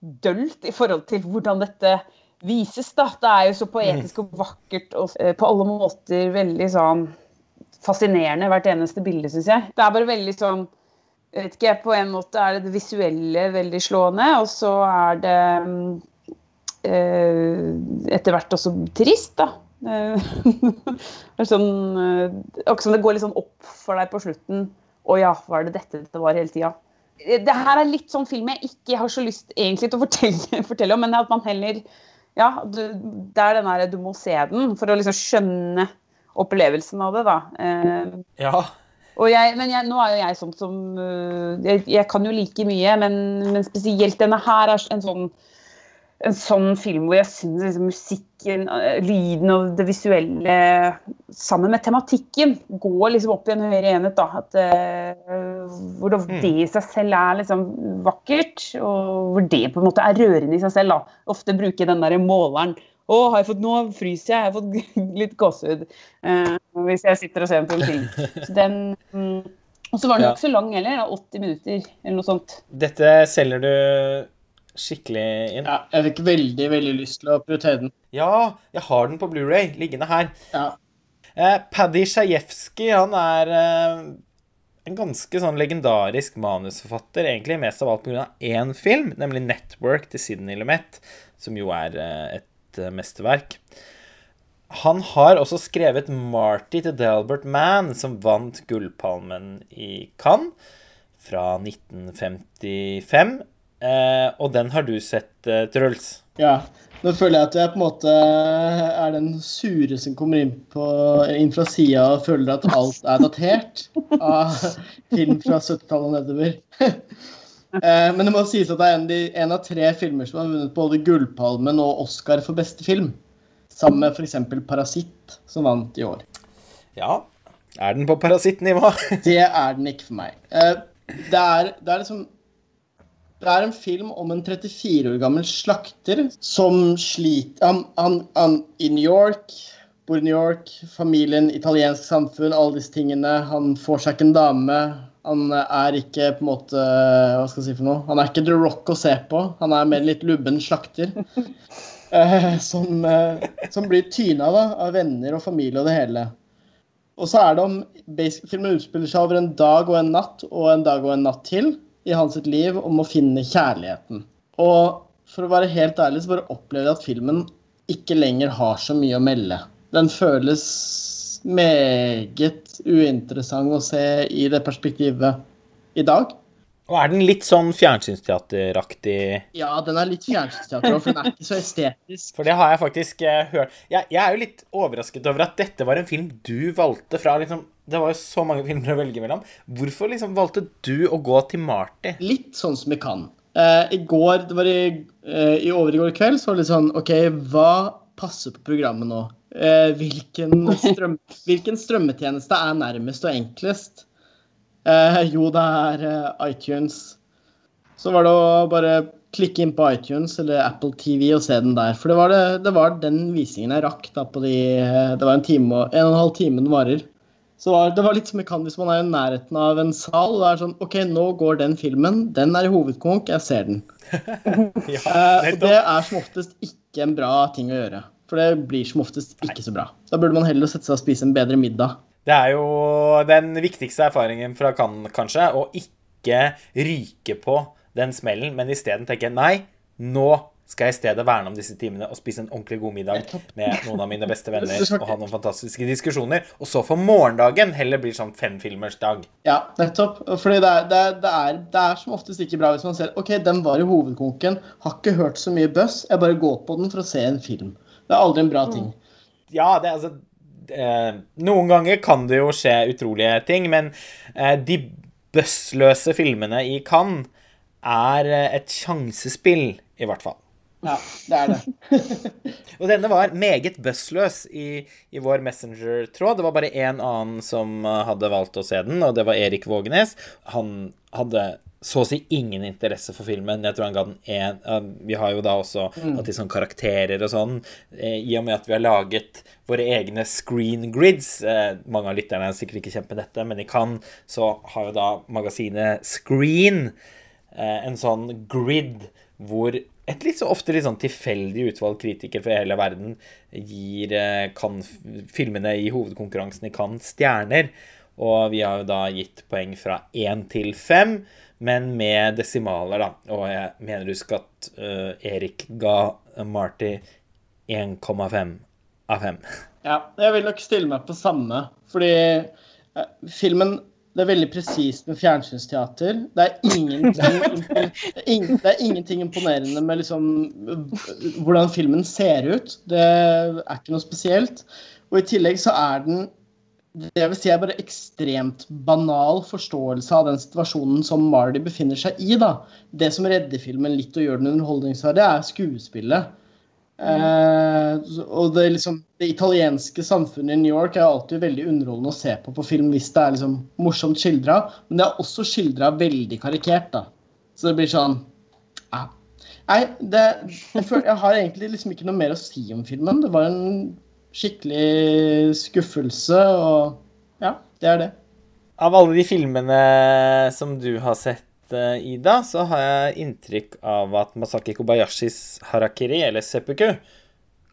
dølt i forhold til hvordan dette vises. da. Det er jo så poetisk og vakkert og eh, på alle måter veldig sånn fascinerende, hvert eneste bilde, syns jeg. Det er bare veldig sånn vet ikke, På en måte er det det visuelle veldig slående, og så er det mm, eh, etter hvert også trist, da. Eh, er sånn, eh, Akkurat som det går litt sånn opp for deg på slutten. Å ja, var det dette det var hele tida? Det her er litt sånn film jeg ikke har så lyst egentlig til å fortelle, fortelle om, men at man heller Ja, du, det er den derre du må se den for å liksom skjønne opplevelsen av det, da. Eh, Ja. og jeg, men jeg, nå er jo jeg sånn som jeg, jeg kan jo like mye, men, men spesielt denne her er en sånn, en sånn film hvor jeg syns liksom, musikken, øh, lyden og det visuelle sammen med tematikken går liksom opp i en høyere enhet. da, at, uh, Hvor det, det i seg selv er liksom vakkert, og hvor det på en måte er rørende i seg selv. da. Ofte bruker den der måleren å, har jeg fått, nå fryser jeg, jeg har fått litt gåsehud Uh, hvis jeg sitter og ser på en film. Så den, Um, og så var den jo Ja. ikke så lang heller, 80 minutter eller noe sånt. Dette selger du skikkelig inn. Ja, jeg fikk veldig, veldig lyst til å prioritere den. Ja, jeg har den på Blu-ray liggende her. Ja. Eh, Paddy Sjajewski, han er eh, en ganske sånn legendarisk manusforfatter, egentlig mest av alt pga. én film, nemlig 'Network' til Sidney Lumet, som jo er eh, et eh, mesterverk. Han har også skrevet 'Marty' til Delbert Mann, som vant Gullpalmen i Cannes fra 1955. Eh, og den har du sett, eh, Truls? ja. Nå føler jeg at jeg på en måte er den sure som kommer inn, på, inn fra sida og føler at alt er datert av film fra 70-tallet og nedover. Eh, Men det må sies at det er en, en av tre filmer som har vunnet både Gullpalmen og Oscar for beste film. Sammen med f.eks. 'Parasitt', som vant i år. Ja. Er den på parasittnivå? Det er den ikke for meg. Eh, Det er, det er liksom Det er en film om en 34 år gammel slakter som sliter han, han, han, I New York, bor i New York, familien, italiensk samfunn, alle disse tingene. Han får seg ikke en dame. Han er ikke på en måte Hva skal jeg si for noe? Han er ikke The Rock å se på. Han er mer litt lubben slakter. Eh, som, eh, som, blir tyna da, av venner og familie og det hele. Og så er det om Filmen utspiller seg over en dag og en natt og en dag og en natt til i hans liv om å finne kjærligheten. Og for å være helt ærlig så bare opplever jeg at filmen ikke lenger har så mye å melde. Den føles meget uinteressant å se i det perspektivet i dag. Og er den litt sånn fjernsynsteateraktig? Ja, den er litt fjernsynsteater for den er ikke så estetisk. For det har jeg faktisk uh, hørt. Jeg, jeg, er jo litt overrasket over at dette var en film du valgte fra liksom Det var jo så mange filmer å velge mellom. Hvorfor liksom valgte du å gå til Marty? Litt sånn som vi kan. Uh, I går, det var i, uh, i overgår kveld, så var det litt sånn OK, hva passer på programmet nå? hvilken, strøm, hvilken strømmetjeneste er nærmest og enklest? Uh, jo, det er iTunes. Så var det å bare klikke inn på iTunes eller Apple TV og se den der. For det var, det, det var den visningen jeg rakk da på de Det var en time og en og en halv time den varer. Så det var litt som kan hvis man er i nærheten av en sal. og det er sånn, OK, nå går den filmen. Den er i hovedkonk. Jeg ser den. ja, eh, og det er som oftest ikke en bra ting å gjøre. For det blir som oftest ikke så bra. Da burde man heller sette seg og spise en bedre middag. Det er jo den viktigste erfaringen fra Cannes, kanskje, å ikke ryke på den smellen, men isteden tenke nei, nå skal jeg i stedet verne om disse timene og spise en ordentlig god middag med noen av mine beste venner og ha noen fantastiske diskusjoner. Og så for morgendagen heller blir sånn femfilmers dag. Ja, nettopp. Fordi det er, det, er, det, er, det er, som oftest ikke bra hvis man ser OK, den var i hovedkonken, har ikke hørt så mye buzz, jeg bare går på den for å se en film. Det er aldri en bra ting. Ja, det er altså eh, Noen ganger kan det jo skje utrolige ting, men eh, de bøssløse filmene i Cannes er eh, et sjansespill, i hvert fall. Ja, det er det. og denne var meget bøssløs i, i vår Messenger-tråd. Det var bare én annen som eh, hadde valgt å se den, og det var Erik Vågenes. Han hadde så å si ingen interesse for filmen. Jeg tror han ga den én Vi har jo da også mm. litt sånn karakterer og sånn. Eh, I og med at vi har laget våre egne screen grids eh, Mange av lytterne er sikkert ikke kjent med dette, men i Cannes så har jo da magasinet Screen en sånn grid hvor et litt så ofte litt sånn tilfeldig utvalgt kritiker fra hele verden gir kan, filmene i hovedkonkurransen i Cannes stjerner. Og vi har jo da gitt poeng fra én til fem men med desimaler, da. Og jeg mener du skal at uh, Erik ga Marty 1,5 av 5. Ja, jeg vil nok stille meg på samme, fordi uh, filmen det er veldig presist med fjernsynsteater. Det er, ingenting, det er ingenting imponerende med liksom, hvordan filmen ser ut. Det er ikke noe spesielt. Og i tillegg så er den det vil si er bare ekstremt banal forståelse av den situasjonen som Marty befinner seg i. da. Det som redder filmen litt og gjør den underholdningsverdig, er skuespillet. Eh, og det, liksom, det, italienske samfunnet i New York er alltid veldig underholdende å se på på film hvis det er liksom morsomt skildra, men det er også skildra veldig karikert. da. Så det blir sånn ja. Nei, det, jeg, føler, jeg har egentlig liksom ikke noe mer å si om filmen. Det var en skikkelig skuffelse, og ja, det er det. Av alle de filmene som du har sett, Ida, så har jeg inntrykk av at Masaki Kobayashis Harakiri, eller Seppuku,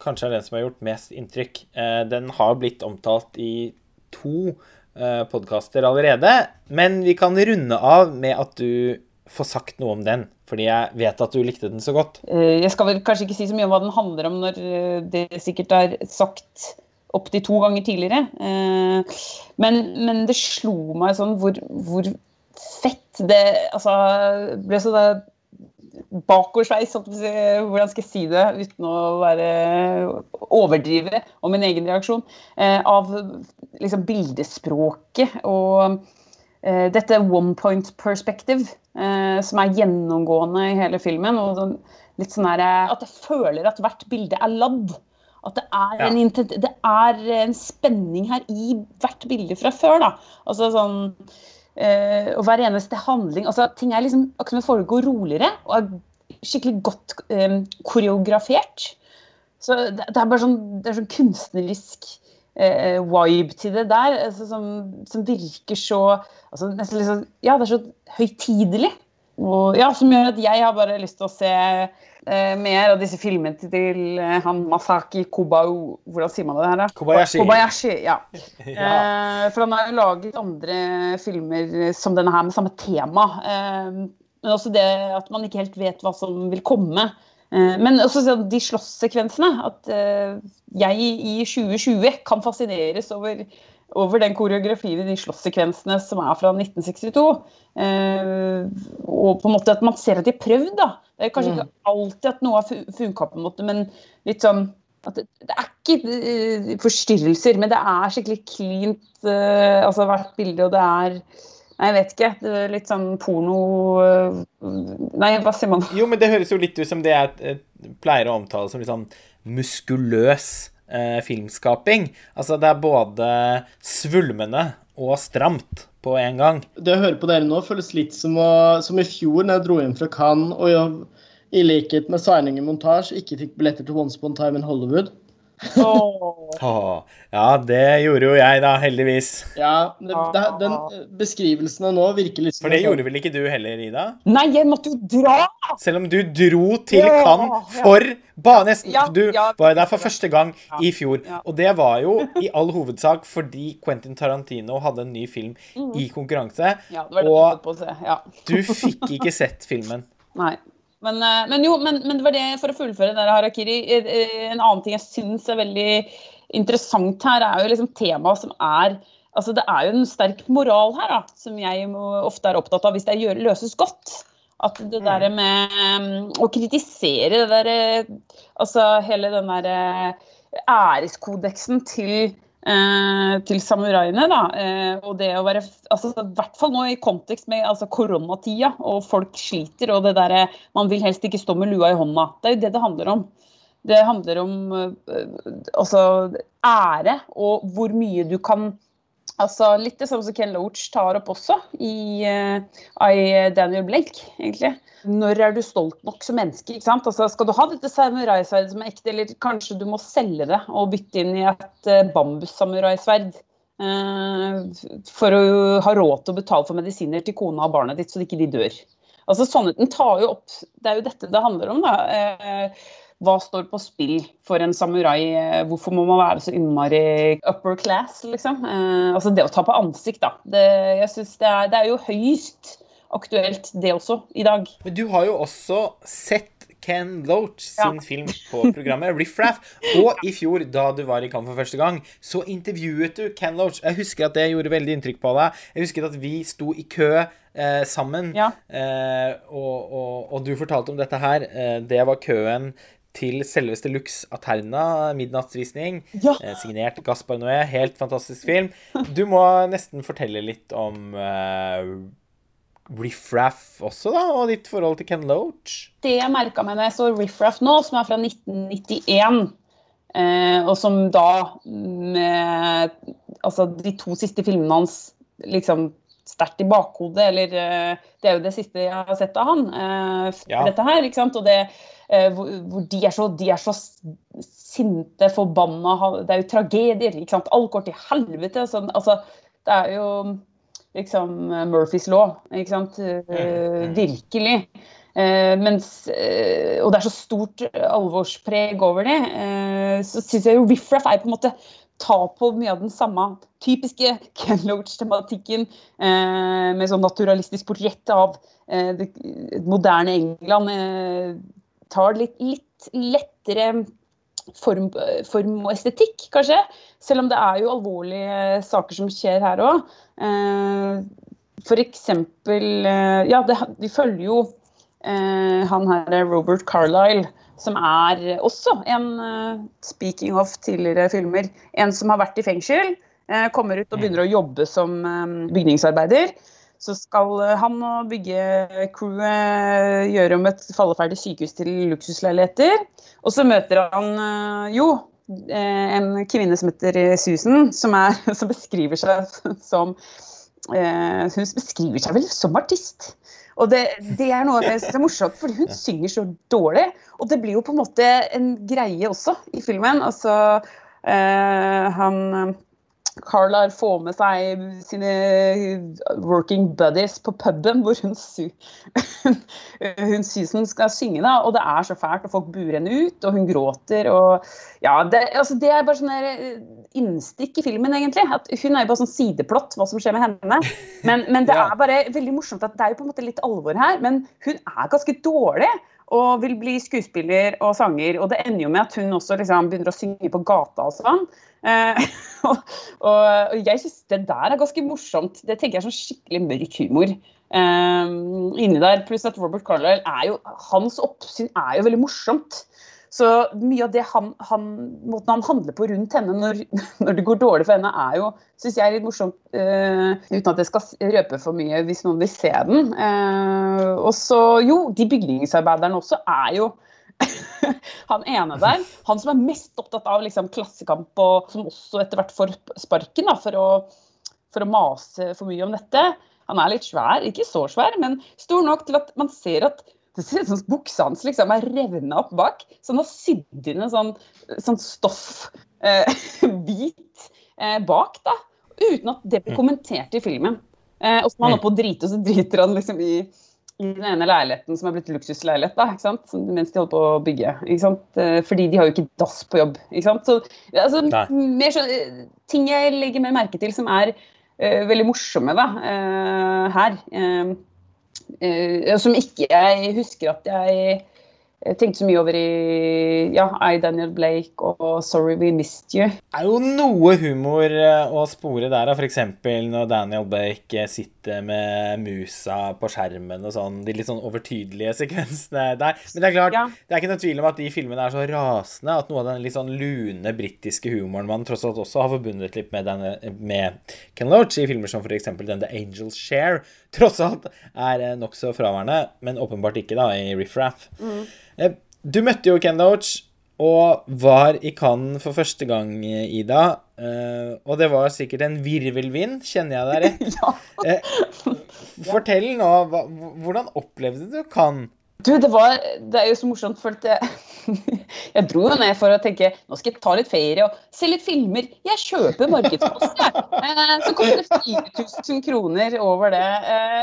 kanskje er den som har gjort mest inntrykk. Eh, den har blitt omtalt i to eh, podkaster allerede, men vi kan runde av med at du får sagt noe om den. Fordi jeg vet at du likte den så godt. Eh, jeg skal vel kanskje ikke si så mye om hva den handler om når eh, det sikkert er sagt opptil to ganger tidligere. Eh, men, men, det slo meg sånn hvor, hvor fett det Altså ble så det bakoversveis, hvordan skal jeg si det uten å være overdrive om min egen reaksjon, av liksom bildespråket og dette one point perspective eh, som er gjennomgående i hele filmen. og sånn, litt sånn her, eh, At jeg føler at hvert bilde er ladd. At det er, ja. en, det er, en, spenning her i hvert bilde fra før. da. Altså sånn eh, og hver eneste handling altså Ting er liksom akkurat som det foregår roligere og er skikkelig godt um, koreografert. Så det, det, er bare sånn, det er sånn kunstnerisk uh, vibe til det der, altså, som, som, virker så altså, nesten liksom, Ja, det er så høytidelig. Ja, som gjør at jeg har bare lyst til å se mer av disse filmene til, eh, han Masaki Kobau Hvordan sier man det her, da? Kobayashi. Kobayashi ja. Ja. Eh, for han har jo laget andre filmer som denne her med samme tema. Eh, men også det at man ikke helt vet hva som vil komme. Eh, men også sånn de slåsssekvensene. At eh, jeg i 2020 kan fascineres over over den koreografien i de slåsssekvensene som er fra 1962. Eh, og på en måte at man ser at de har prøvd, da. Det er kanskje ikke alltid at noe har funka, på en måte, men litt sånn det, det er ikke uh, forstyrrelser, men det er skikkelig cleant, uh, altså hvert bilde, og det er Nei, jeg vet ikke. Det er litt sånn porno uh, Nei, hva sier man? Jo, men det høres jo litt ut som det jeg pleier å omtale som litt sånn muskuløs eh, filmskaping. Altså, det er både svulmende og stramt på en gang. Det å høre på dere nå føles litt som, å, som i fjor, når jeg dro inn fra Cannes og jeg, i likhet med signing i montasje ikke fikk billetter til Once Upon a Time in Hollywood. Oh. Ja, det gjorde jo jeg, da, heldigvis. Ja, det, det, den beskrivelsen av nå virker litt For det gjorde vel ikke du heller, Ida? Nei, jeg måtte jo dra! Selv om du dro til Cannes for bare nesten Ja, Du ja. var jo der for første gang i fjor. ja. Og det var jo i all hovedsak fordi Quentin Tarantino hadde en ny film i konkurranse. Mm. Ja, det var det Og på å se. Ja. du fikk ikke sett filmen. Nei. Men, eh, men jo, men, men det var det for å fullføre der, Harakiri. eh, eh, En annen ting jeg syns er veldig interessant her, er jo liksom temaet som er Altså, det er jo en sterk moral her, da, som jeg ofte er opptatt av hvis det løses godt. At det der med mm, å kritisere det der Altså hele den derre æreskodeksen til eh, til samuraiene. da, eh, og det å være, altså I hvert fall nå i kontekst med altså koronatida, og folk sliter. og det der, Man vil helst ikke stå med lua i hånda. Det er jo det det handler om. Det handler om eh, altså ære, og hvor mye du kan Altså Litt det samme som Ken Loach tar opp også i, uh, i Daniel Blake, egentlig. Når er du stolt nok som menneske? ikke sant? Altså, Skal du ha dette samuraisverdet som er ekte, eller kanskje du må selge det og bytte inn i et uh, bambussamuraisverd? uh, for å ha råd til å betale for medisiner til kona og barnet ditt, så ikke de dør. Altså sånne, den tar jo opp, Det er jo dette det handler om. da. Eh, hva står på spill for en samurai? Hvorfor må man være så innmari upper class, liksom? Eh, altså det å ta på ansikt, da. Det, jeg synes det, er, det er jo høyst aktuelt, det også, i dag. Men du har jo også sett Ken Loach sin Ja. film på programmet Riff Raff. Og i fjor, da du var i kamp for første gang, så intervjuet du Ken Loach. Jeg husker at det gjorde veldig inntrykk på deg. Jeg husker at vi sto i kø eh, sammen, Ja. eh, og, og, og du fortalte om dette her. Eh, det var køen til selveste Lux Aterna, midnattsvisning. Ja. Eh, signert Gaspar Noé. Helt fantastisk film. Du må nesten fortelle litt om eh, Riff Raff også, da, og ditt forhold til Ken Loach. det jeg merka meg når jeg så Riff Raff nå, som er fra 1991, eh, og som da med altså de to siste filmene hans liksom sterkt i bakhodet, eller eh, Det er jo det siste jeg har sett av han. Eh, Ja. Dette her, ikke sant. Og det hvor, hvor de er så, de er så sinte, forbanna, det er jo tragedier, ikke sant. Alt går til helvete. Sånn, altså, det er jo liksom eh, Murphys law, ikke sant. Eh. Virkelig. Eh, mens, eh, og det er så stort alvorspreg over det. Eh, så syns jeg jo Riff Raff er på en måte ta på mye av den samme typiske Ken Loach-tematikken, eh, med sånn naturalistisk portrett av eh, det moderne England. Eh, tar litt, litt lettere form, form og estetikk, kanskje. Selv om det er jo alvorlige saker som skjer her òg. F.eks. for eksempel eh, Ja, det, vi følger jo eh, han her Robert Carlyle, som er også en eh, Speaking of tidligere filmer, en som har vært i fengsel. eh, kommer ut og begynner å jobbe som eh, bygningsarbeider. Så skal eh, han og byggecrewet gjøre om et falleferdig sykehus til luksusleiligheter. Og så møter han eh, jo eh, en kvinne som heter Susan, som, er, som beskriver seg som eh, Hun beskriver seg vel som artist. Og det, det er noe av det som er morsomt, fordi hun synger så dårlig. Og det blir jo på en måte en greie også i filmen. Altså øh, han Carlar får med seg sine working buddies på puben hvor hun, sy hun Susan skal synge. da, Og det er så fælt, og folk buer henne ut, og hun gråter. og ja, Det, altså, det er bare sånn eh, innstikk i filmen, egentlig. at Hun er jo bare sånn sideplott, hva som skjer med henne. Men, men det er bare veldig morsomt at det er jo på en måte litt alvor her. Men hun er ganske dårlig og vil bli skuespiller og sanger. Og det ender jo med at hun også liksom begynner å synge på gata og sånn. Eh, og, og, jeg syns det der er ganske morsomt. Det tenker jeg er sånn skikkelig mørk humor eh, inni der. Pluss at Robert Carlyle er jo Hans oppsyn er jo veldig morsomt. Så mye av det han, han, måten han handler på rundt henne når, når, det går dårlig for henne, er jo synes jeg er litt morsomt. Uh, uten at jeg skal røpe for mye hvis noen vil se den. Uh, og så, jo, de bygningsarbeiderne også er jo han ene der, han som er mest opptatt av liksom, klassekamp, og som også etter hvert får sparken da, for, å, for å mase for mye om dette. Han er litt svær, ikke så svær, men stor nok til at man ser at det ser ut som buksa hans liksom er revna opp bak. Så han har sydd inn en sånn, sånn stoffbit eh, eh, bak, da. Uten at det blir mm. kommentert i filmen. Eh, og så er han opp og driter, og så driter han liksom i i den ene leiligheten som er blitt luksusleilighet, da, ikke sant? mens de holder på å bygge. Ikke sant? Eh, fordi de har jo ikke dass på jobb. Ikke sant? Så, altså, mer sånn, ting jeg legger mer merke til som er uh, veldig morsomme da, uh, her. Uh, som ikke jeg husker at jeg jeg tenkte så mye over i ja, I, Daniel Blake og Sorry We Missed You. Det er jo noe humor eh, å spore der, f.eks. når Daniel Blake eh, sitter med musa på skjermen og sånn. De litt sånn overtydelige sekvensene der. Men det er klart, ja. det er ikke noe tvil om at de filmene er så rasende at noe av den litt sånn lune britiske humoren man tross alt også har forbundet litt med, denne, med Ken Loach i filmer som f.eks. den The Angels Share, tross alt er eh, nokså fraværende, men åpenbart ikke da i Riff Raff. Mm. Eh, du møtte jo Ken Loach og var i Cannes for første gang, Ida. Eh, og det var sikkert en virvelvind, kjenner jeg deg rett? ja. Eh, fortell nå, hvordan opplevde du Cannes? Du, det var Det er jo så morsomt, for jeg, jeg dro jo ned for å tenke nå skal jeg ta litt ferie og se litt filmer. Jeg kjøper markedsplass, jeg. Så koster det 4000 kroner over det.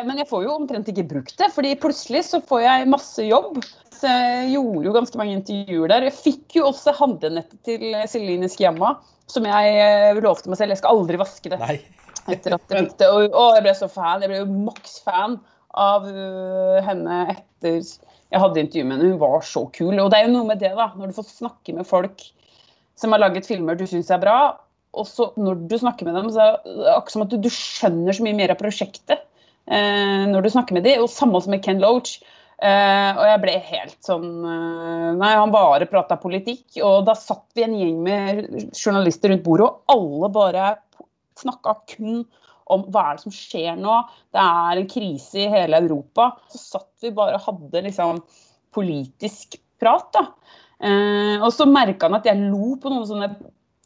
Men jeg får jo omtrent ikke brukt det, fordi plutselig så får jeg masse jobb. Så jeg gjorde jo ganske mange intervjuer der. Jeg fikk jo også handlenettet til Celine Sciamma, som jeg eh, lovte meg selv. Jeg skal aldri vaske det. Nei. Etter at det. Og, å, jeg ble så fan. Jeg ble jo maks fan av uh, henne etter jeg hadde intervju med henne. Hun var så kul. Og det er jo noe med det, da. Når du får snakke med folk som har laget filmer du syns er bra, og så når du snakker med dem, så er det akkurat som at du, skjønner så mye mer av prosjektet eh, når du snakker med dem. Og samme som med Ken Loach. Uh, og jeg ble helt sånn uh, Nei, han bare prata politikk. Og da satt vi en gjeng med journalister rundt bordet, og alle bare snakka kun om hva er det som skjer nå. Det er en krise i hele Europa. Så satt vi bare og hadde liksom politisk prat, da. Eh, og så merka han at jeg lo på noen sånne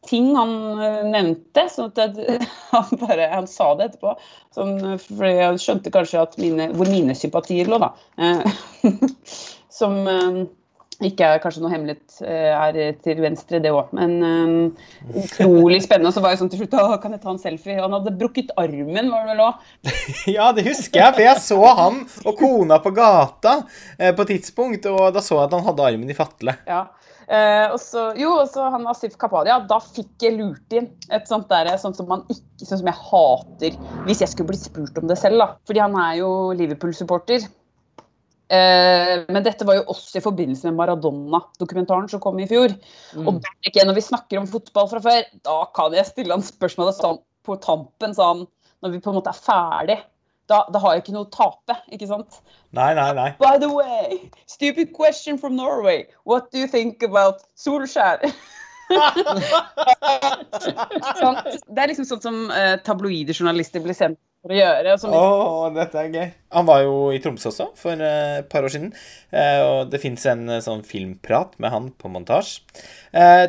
ting han eh, nevnte. sånn at han, bare, han sa det etterpå. Sånn, fordi jeg skjønte kanskje mine, hvor mine sympatier lå, da. Eh, som eh, ikke er kanskje noe hemmelig er til venstre, det òg. Men um, utrolig spennende. Og så var jeg sånn til slutt Å, kan jeg ta en selfie? Han hadde brukket armen, var det vel òg? ja, det husker jeg, for jeg så han og kona på gata eh, på et tidspunkt, og da så jeg at han hadde armen i fatle. Ja, Uh, og så, jo, og så han Asif Kapadia, da fikk jeg lurt inn et sånt der, sånn som man ikke, sånn som jeg hater hvis jeg skulle bli spurt om det selv. da. Fordi han er jo Liverpool-supporter. Uh, men dette var jo også i forbindelse med Maradona-dokumentaren som kom i fjor. Mm. Og der, når vi snakker om fotball fra før, da kan jeg stille han spørsmålet sånn på tampen, sånn, når vi på en måte er ferdig da, da, har jeg ikke noe å tape, ikke sant? Nei, nei, nei. By the way, stupid question from Norway. What do you think about Solskjær? det er liksom sånn som uh, tabloide journalister blir sendt å gjøre. oh, dette er gøy. Han var jo i Tromsø også for uh, et par år siden. Uh, og det fins en uh, sånn filmprat med han på montasje.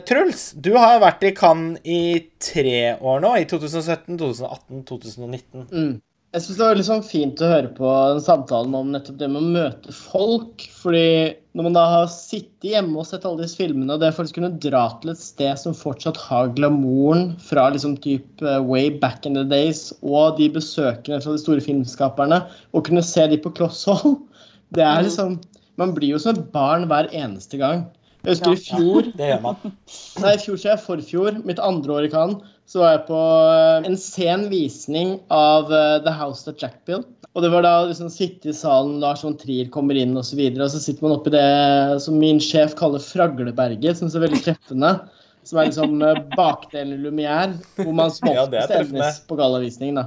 Truls, du har vært i Cannes i tre år nå. I 2017, 2018, 2019. Mm. Jeg syns det var liksom fint å høre på den samtalen om nettopp det med å møte folk. fordi når man da har sittet hjemme og sett alle disse filmene, og det faktisk kunne dra til et sted som fortsatt har glamouren fra liksom type uh, way back in the days, og de besøkende fra de store filmskaperne, og kunne se de på kloss hold, det er liksom Man blir jo som et barn hver eneste gang. Jeg husker i fjor Det gjør man. Nei, i fjor så jeg forfjor, mitt andre år i Cannes, så var jeg på eh, en sen visning av eh, The House That Jack Built. Og det var da liksom sitte i salen, Lars von Trier kommer inn osv., og, så videre, og så sitter man oppi det som min sjef kaller Fragleberget, som er veldig treffende. Som er liksom bakdelen bakdelen Lumière, hvor man som oftest evnes på gallavisning, da.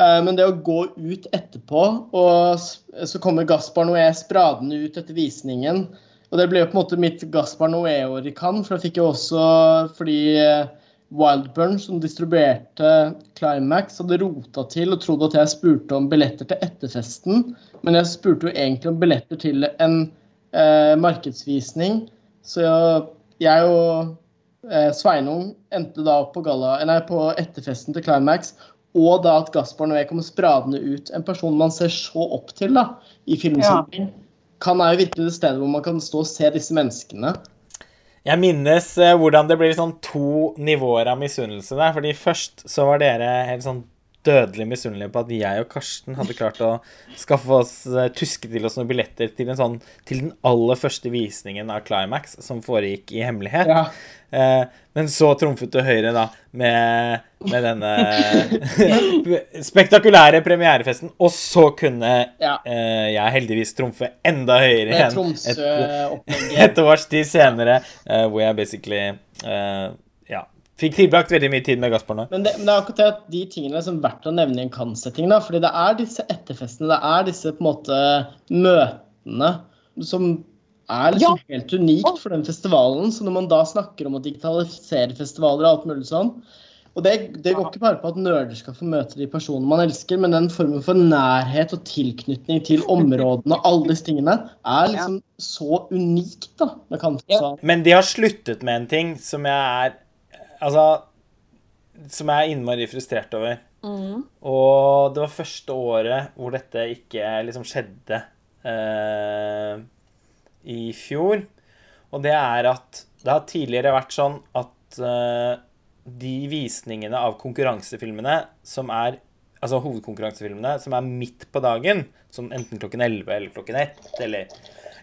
Eh, Men det å gå ut etterpå, og så kommer Gaspar Noé spradende ut etter visningen Og det ble jo på en måte mitt Gaspar Noé-år i Cannes, for da fikk jeg også fordi eh, Wildburn, som distribuerte Climax, hadde rota til og trodde at jeg spurte om billetter til etterfesten. Men jeg spurte jo egentlig om billetter til en eh, markedsvisning. Så jeg, og eh, Sveinung endte da på, gala, nei, på etterfesten til Climax. Og da at Gaspar jeg kommer spradende ut. En person man ser så opp til da, i filmsammenheng. Kan er jo virkelig det stedet hvor man kan stå og se disse menneskene. Jeg minnes eh, hvordan det blir sånn to nivåer av misunnelse der. Fordi først så var dere helt sånn dødelig misunnelige på at jeg og Karsten hadde klart å skaffe oss eh, tuske til oss noen billetter til, sånn, til den aller første visningen av Climax, som foregikk i hemmelighet. Ja. Eh, men så trumfet du Høyre da med, med denne spektakulære premierefesten, og så kunne Ja. eh, jeg heldigvis trumfe enda høyere igjen. et- et års tid senere, eh, hvor jeg basically ja, fikk tilbrakt veldig mye tid med Gaspar. Men det, men det er akkurat de tingene som er verdt å nevne i en kan-setting, da, fordi det er disse etterfestene, det er disse på en måte møtene som er liksom helt unikt for den festivalen. Så når man da snakker om å digitalisere festivaler og alt mulig sånn Og det, det går ikke bare på at nerder skal få møte de personene man elsker, men den formen for nærhet og tilknytning til områdene og alle disse tingene er liksom så unikt, da. med Cannes-festivalen. Men de har sluttet med en ting som jeg er Altså Som jeg er innmari frustrert over. Og det var første året hvor dette ikke liksom skjedde eh, i fjor. Og det er at det har tidligere vært sånn at uh, de visningene av konkurransefilmene som er Altså hovedkonkurransefilmene som er midt på dagen, som enten klokken 11 eller klokken 1, eller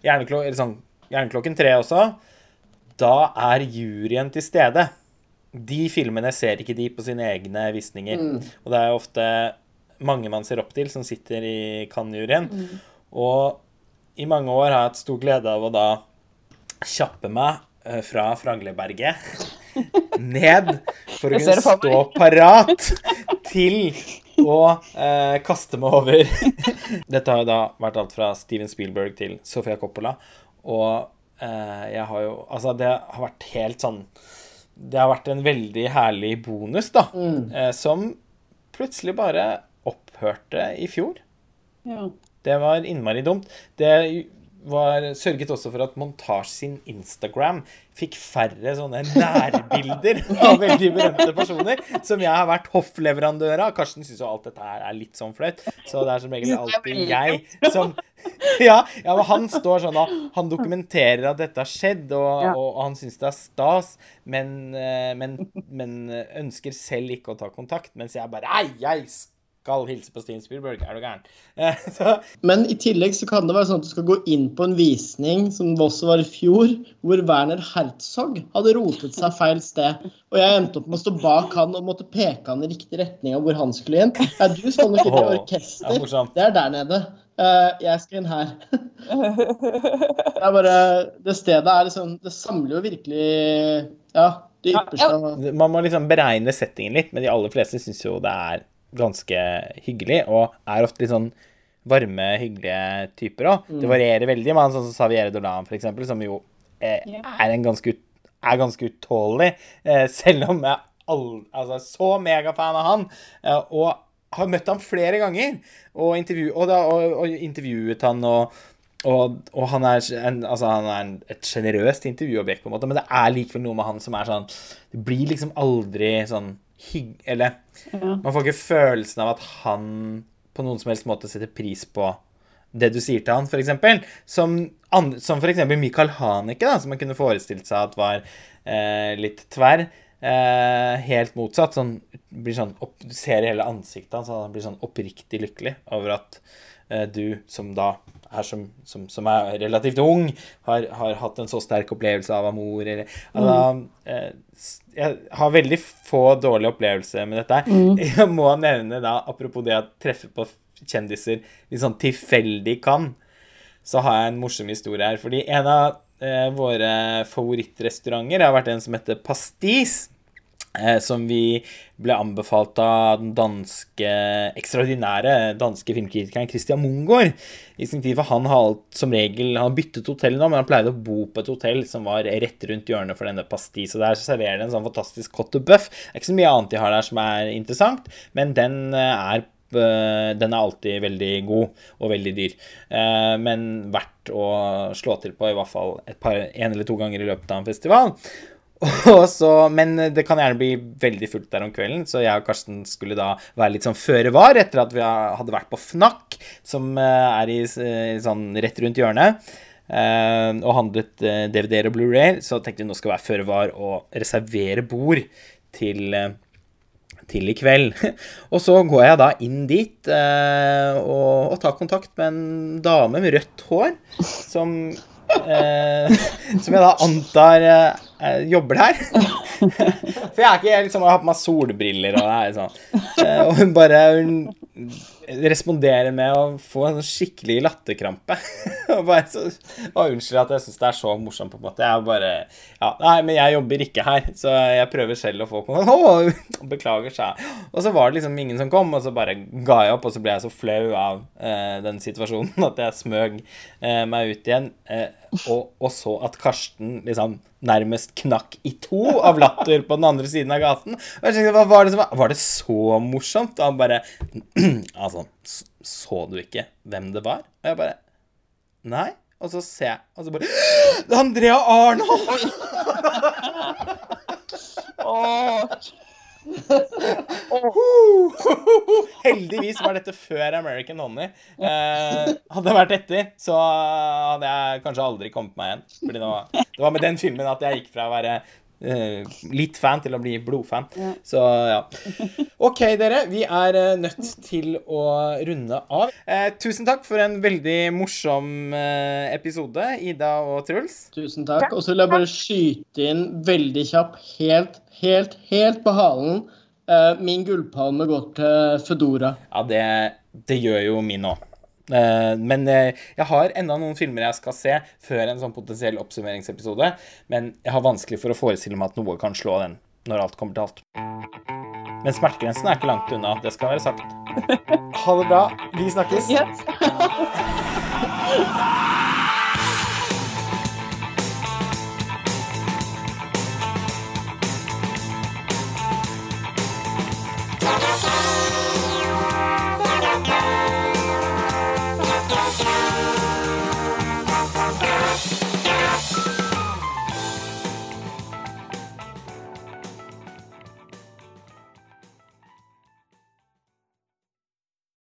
gjerne, klok eller sånn, gjerne klokken 3 også, da er juryen til stede. De filmene ser ikke de på sine egne visninger. Og det er ofte mange man ser opp til, som sitter i Cannes-juryen. Og i mange år har jeg hatt stor glede av å da kjappe meg eh, fra Fragleberget ned for å kunne stå parat til å eh, kaste meg over. Dette har jo da vært alt fra Steven Spielberg til Sofia Coppola. Og eh, jeg har jo Altså, det har vært helt sånn Det har vært en veldig herlig bonus, da. Eh, som plutselig bare opphørte i fjor. Ja. Det var innmari dumt. Det var, sørget også for at Montage sin Instagram fikk færre sånne nærbilder av veldig berømte personer, som jeg har vært hoffleverandør av. Karsten syns jo alt dette her er litt sånn flaut, så det er som regel alltid jeg som ja, ja, men han står sånn og han dokumenterer at dette har skjedd, og, Ja. og, han syns det er stas, men, eh, men, men ønsker selv ikke å ta kontakt, mens jeg bare Nei, jeg skal hilse på Steven Spielberg, er du gæren? Eh, Så Men i tillegg så kan det være sånn at du skal gå inn på en visning, som det også var i fjor, hvor Werner Herzog hadde rotet seg feil sted. Og jeg endte opp med å stå bak han og måtte peke han i riktig retning av hvor han skulle inn. Ja, du skal nok ikke i orkester. ja. Det er der nede. Eh, jeg skal inn her. Det er bare Det stedet er liksom Det samler jo virkelig Ja, det ypperste man må liksom beregne settingen litt, men de aller fleste syns jo det er ganske hyggelig, og er ofte litt sånn varme, hyggelige typer òg. Det varierer veldig med han sånn som Saviere Dolan, for eksempel, som jo eh, er en ganske er ganske utålelig, eh, selv om jeg all, altså, er så megafan av han. Eh, og har møtt ham flere ganger og, intervju, og, da, og, og intervjuet han og og, og han er, en, altså han er en, et sjenerøst intervjuobjekt, på en måte, men det er likevel noe med han som er sånn Det blir liksom aldri sånn hygg... Eller Ja. man får ikke følelsen av at han på noen som helst måte setter pris på det du sier til han, f.eks. Som, som f.eks. Michael Haneke, da, som man kunne forestilt seg at var eh, litt tverr. Eh, helt motsatt. Sånn, blir sånn opp, du ser i hele ansiktet hans, han blir sånn oppriktig lykkelig over at eh, du, som da er som, som, som er relativt ung, har, har hatt en så sterk opplevelse av amor. Eller, altså, eh, jeg har veldig få dårlige opplevelser med dette. Jeg må nevne da, apropos det å treffe på kjendiser litt sånn tilfeldig kan, så har jeg en morsom historie her. Fordi en av eh, våre favorittrestauranter har vært en som heter Pastis. Eh, som vi ble anbefalt av den danske ekstraordinære danske filmkritikeren Christian Mungård. I sin tid, for Han har som regel han har byttet hotell nå, men han pleide å bo på et hotell som var rett rundt hjørnet for denne Pastis. Og der serverer de en sånn fantastisk cotte buff. Det er ikke så mye annet de har der som er interessant, men den eh, er eh, den er alltid veldig god og veldig dyr. Men verdt å slå til på i hvert fall par, en eller to ganger i løpet av en festival. Så, men det kan gjerne bli veldig fullt der om kvelden, så jeg og Karsten skulle da være litt sånn føre var etter at vi hadde vært på Fnakk, som eh, er i, i sånn rett rundt hjørnet, eh, og handlet eh, DVD-er og Blu-ray. Så tenkte vi nå skal være føre var og reservere bord til eh, til i kveld. Og så går jeg da inn dit eh, og, og tar kontakt med en dame med rødt hår som eh, Som jeg da antar eh, eh, jobber der. For jeg er ikke jeg liksom, jeg har på meg solbriller og det er sånn. Eh, og hun bare hun responderer med å få en skikkelig latterkrampe. og bare så, og unnskyld at jeg syns det er så morsomt, på en måte. Jeg bare Ja, nei, men jeg jobber ikke her, så jeg prøver selv å få. Å, beklager, sa jeg. Og så var det liksom ingen som kom, og så bare ga jeg opp, og så ble jeg så flau av eh, den situasjonen at jeg smøg eh, meg ut igjen. Eh, og, og så at Karsten liksom nærmest knakk i to av latter på den andre siden av gaten. Og jeg tenkte, hva var det som var Var det så morsomt? Og han bare Altså, s- så du ikke hvem det var? Og jeg bare Nei. Og så ser jeg, og så bare Det er Andrea Arnold! Heldigvis var dette før American Honey. Eh, hadde det vært etter, så hadde jeg kanskje aldri kommet meg igjen. Fordi det var, det var med den filmen at jeg gikk fra å være litt fan til å bli blodfan. Så ja. OK, dere. Vi er eh, nødt til å runde av. Eh, tusen takk for en veldig morsom eh, episode, Ida og Truls. Tusen takk. Og så vil jeg bare skyte inn veldig kjapp, helt, helt, helt på halen. Eh, min gullpalme går til Fedora. Ja, det, det gjør jo min òg. Men eh, jeg har enda noen filmer jeg skal se før en sånn potensiell oppsummeringsepisode. Men jeg har vanskelig for å forestille meg at noe kan slå den når alt kommer til alt. Men smertegrensen er ikke langt unna. Det skal være sagt. Ha det bra. Vi snakkes. Yes.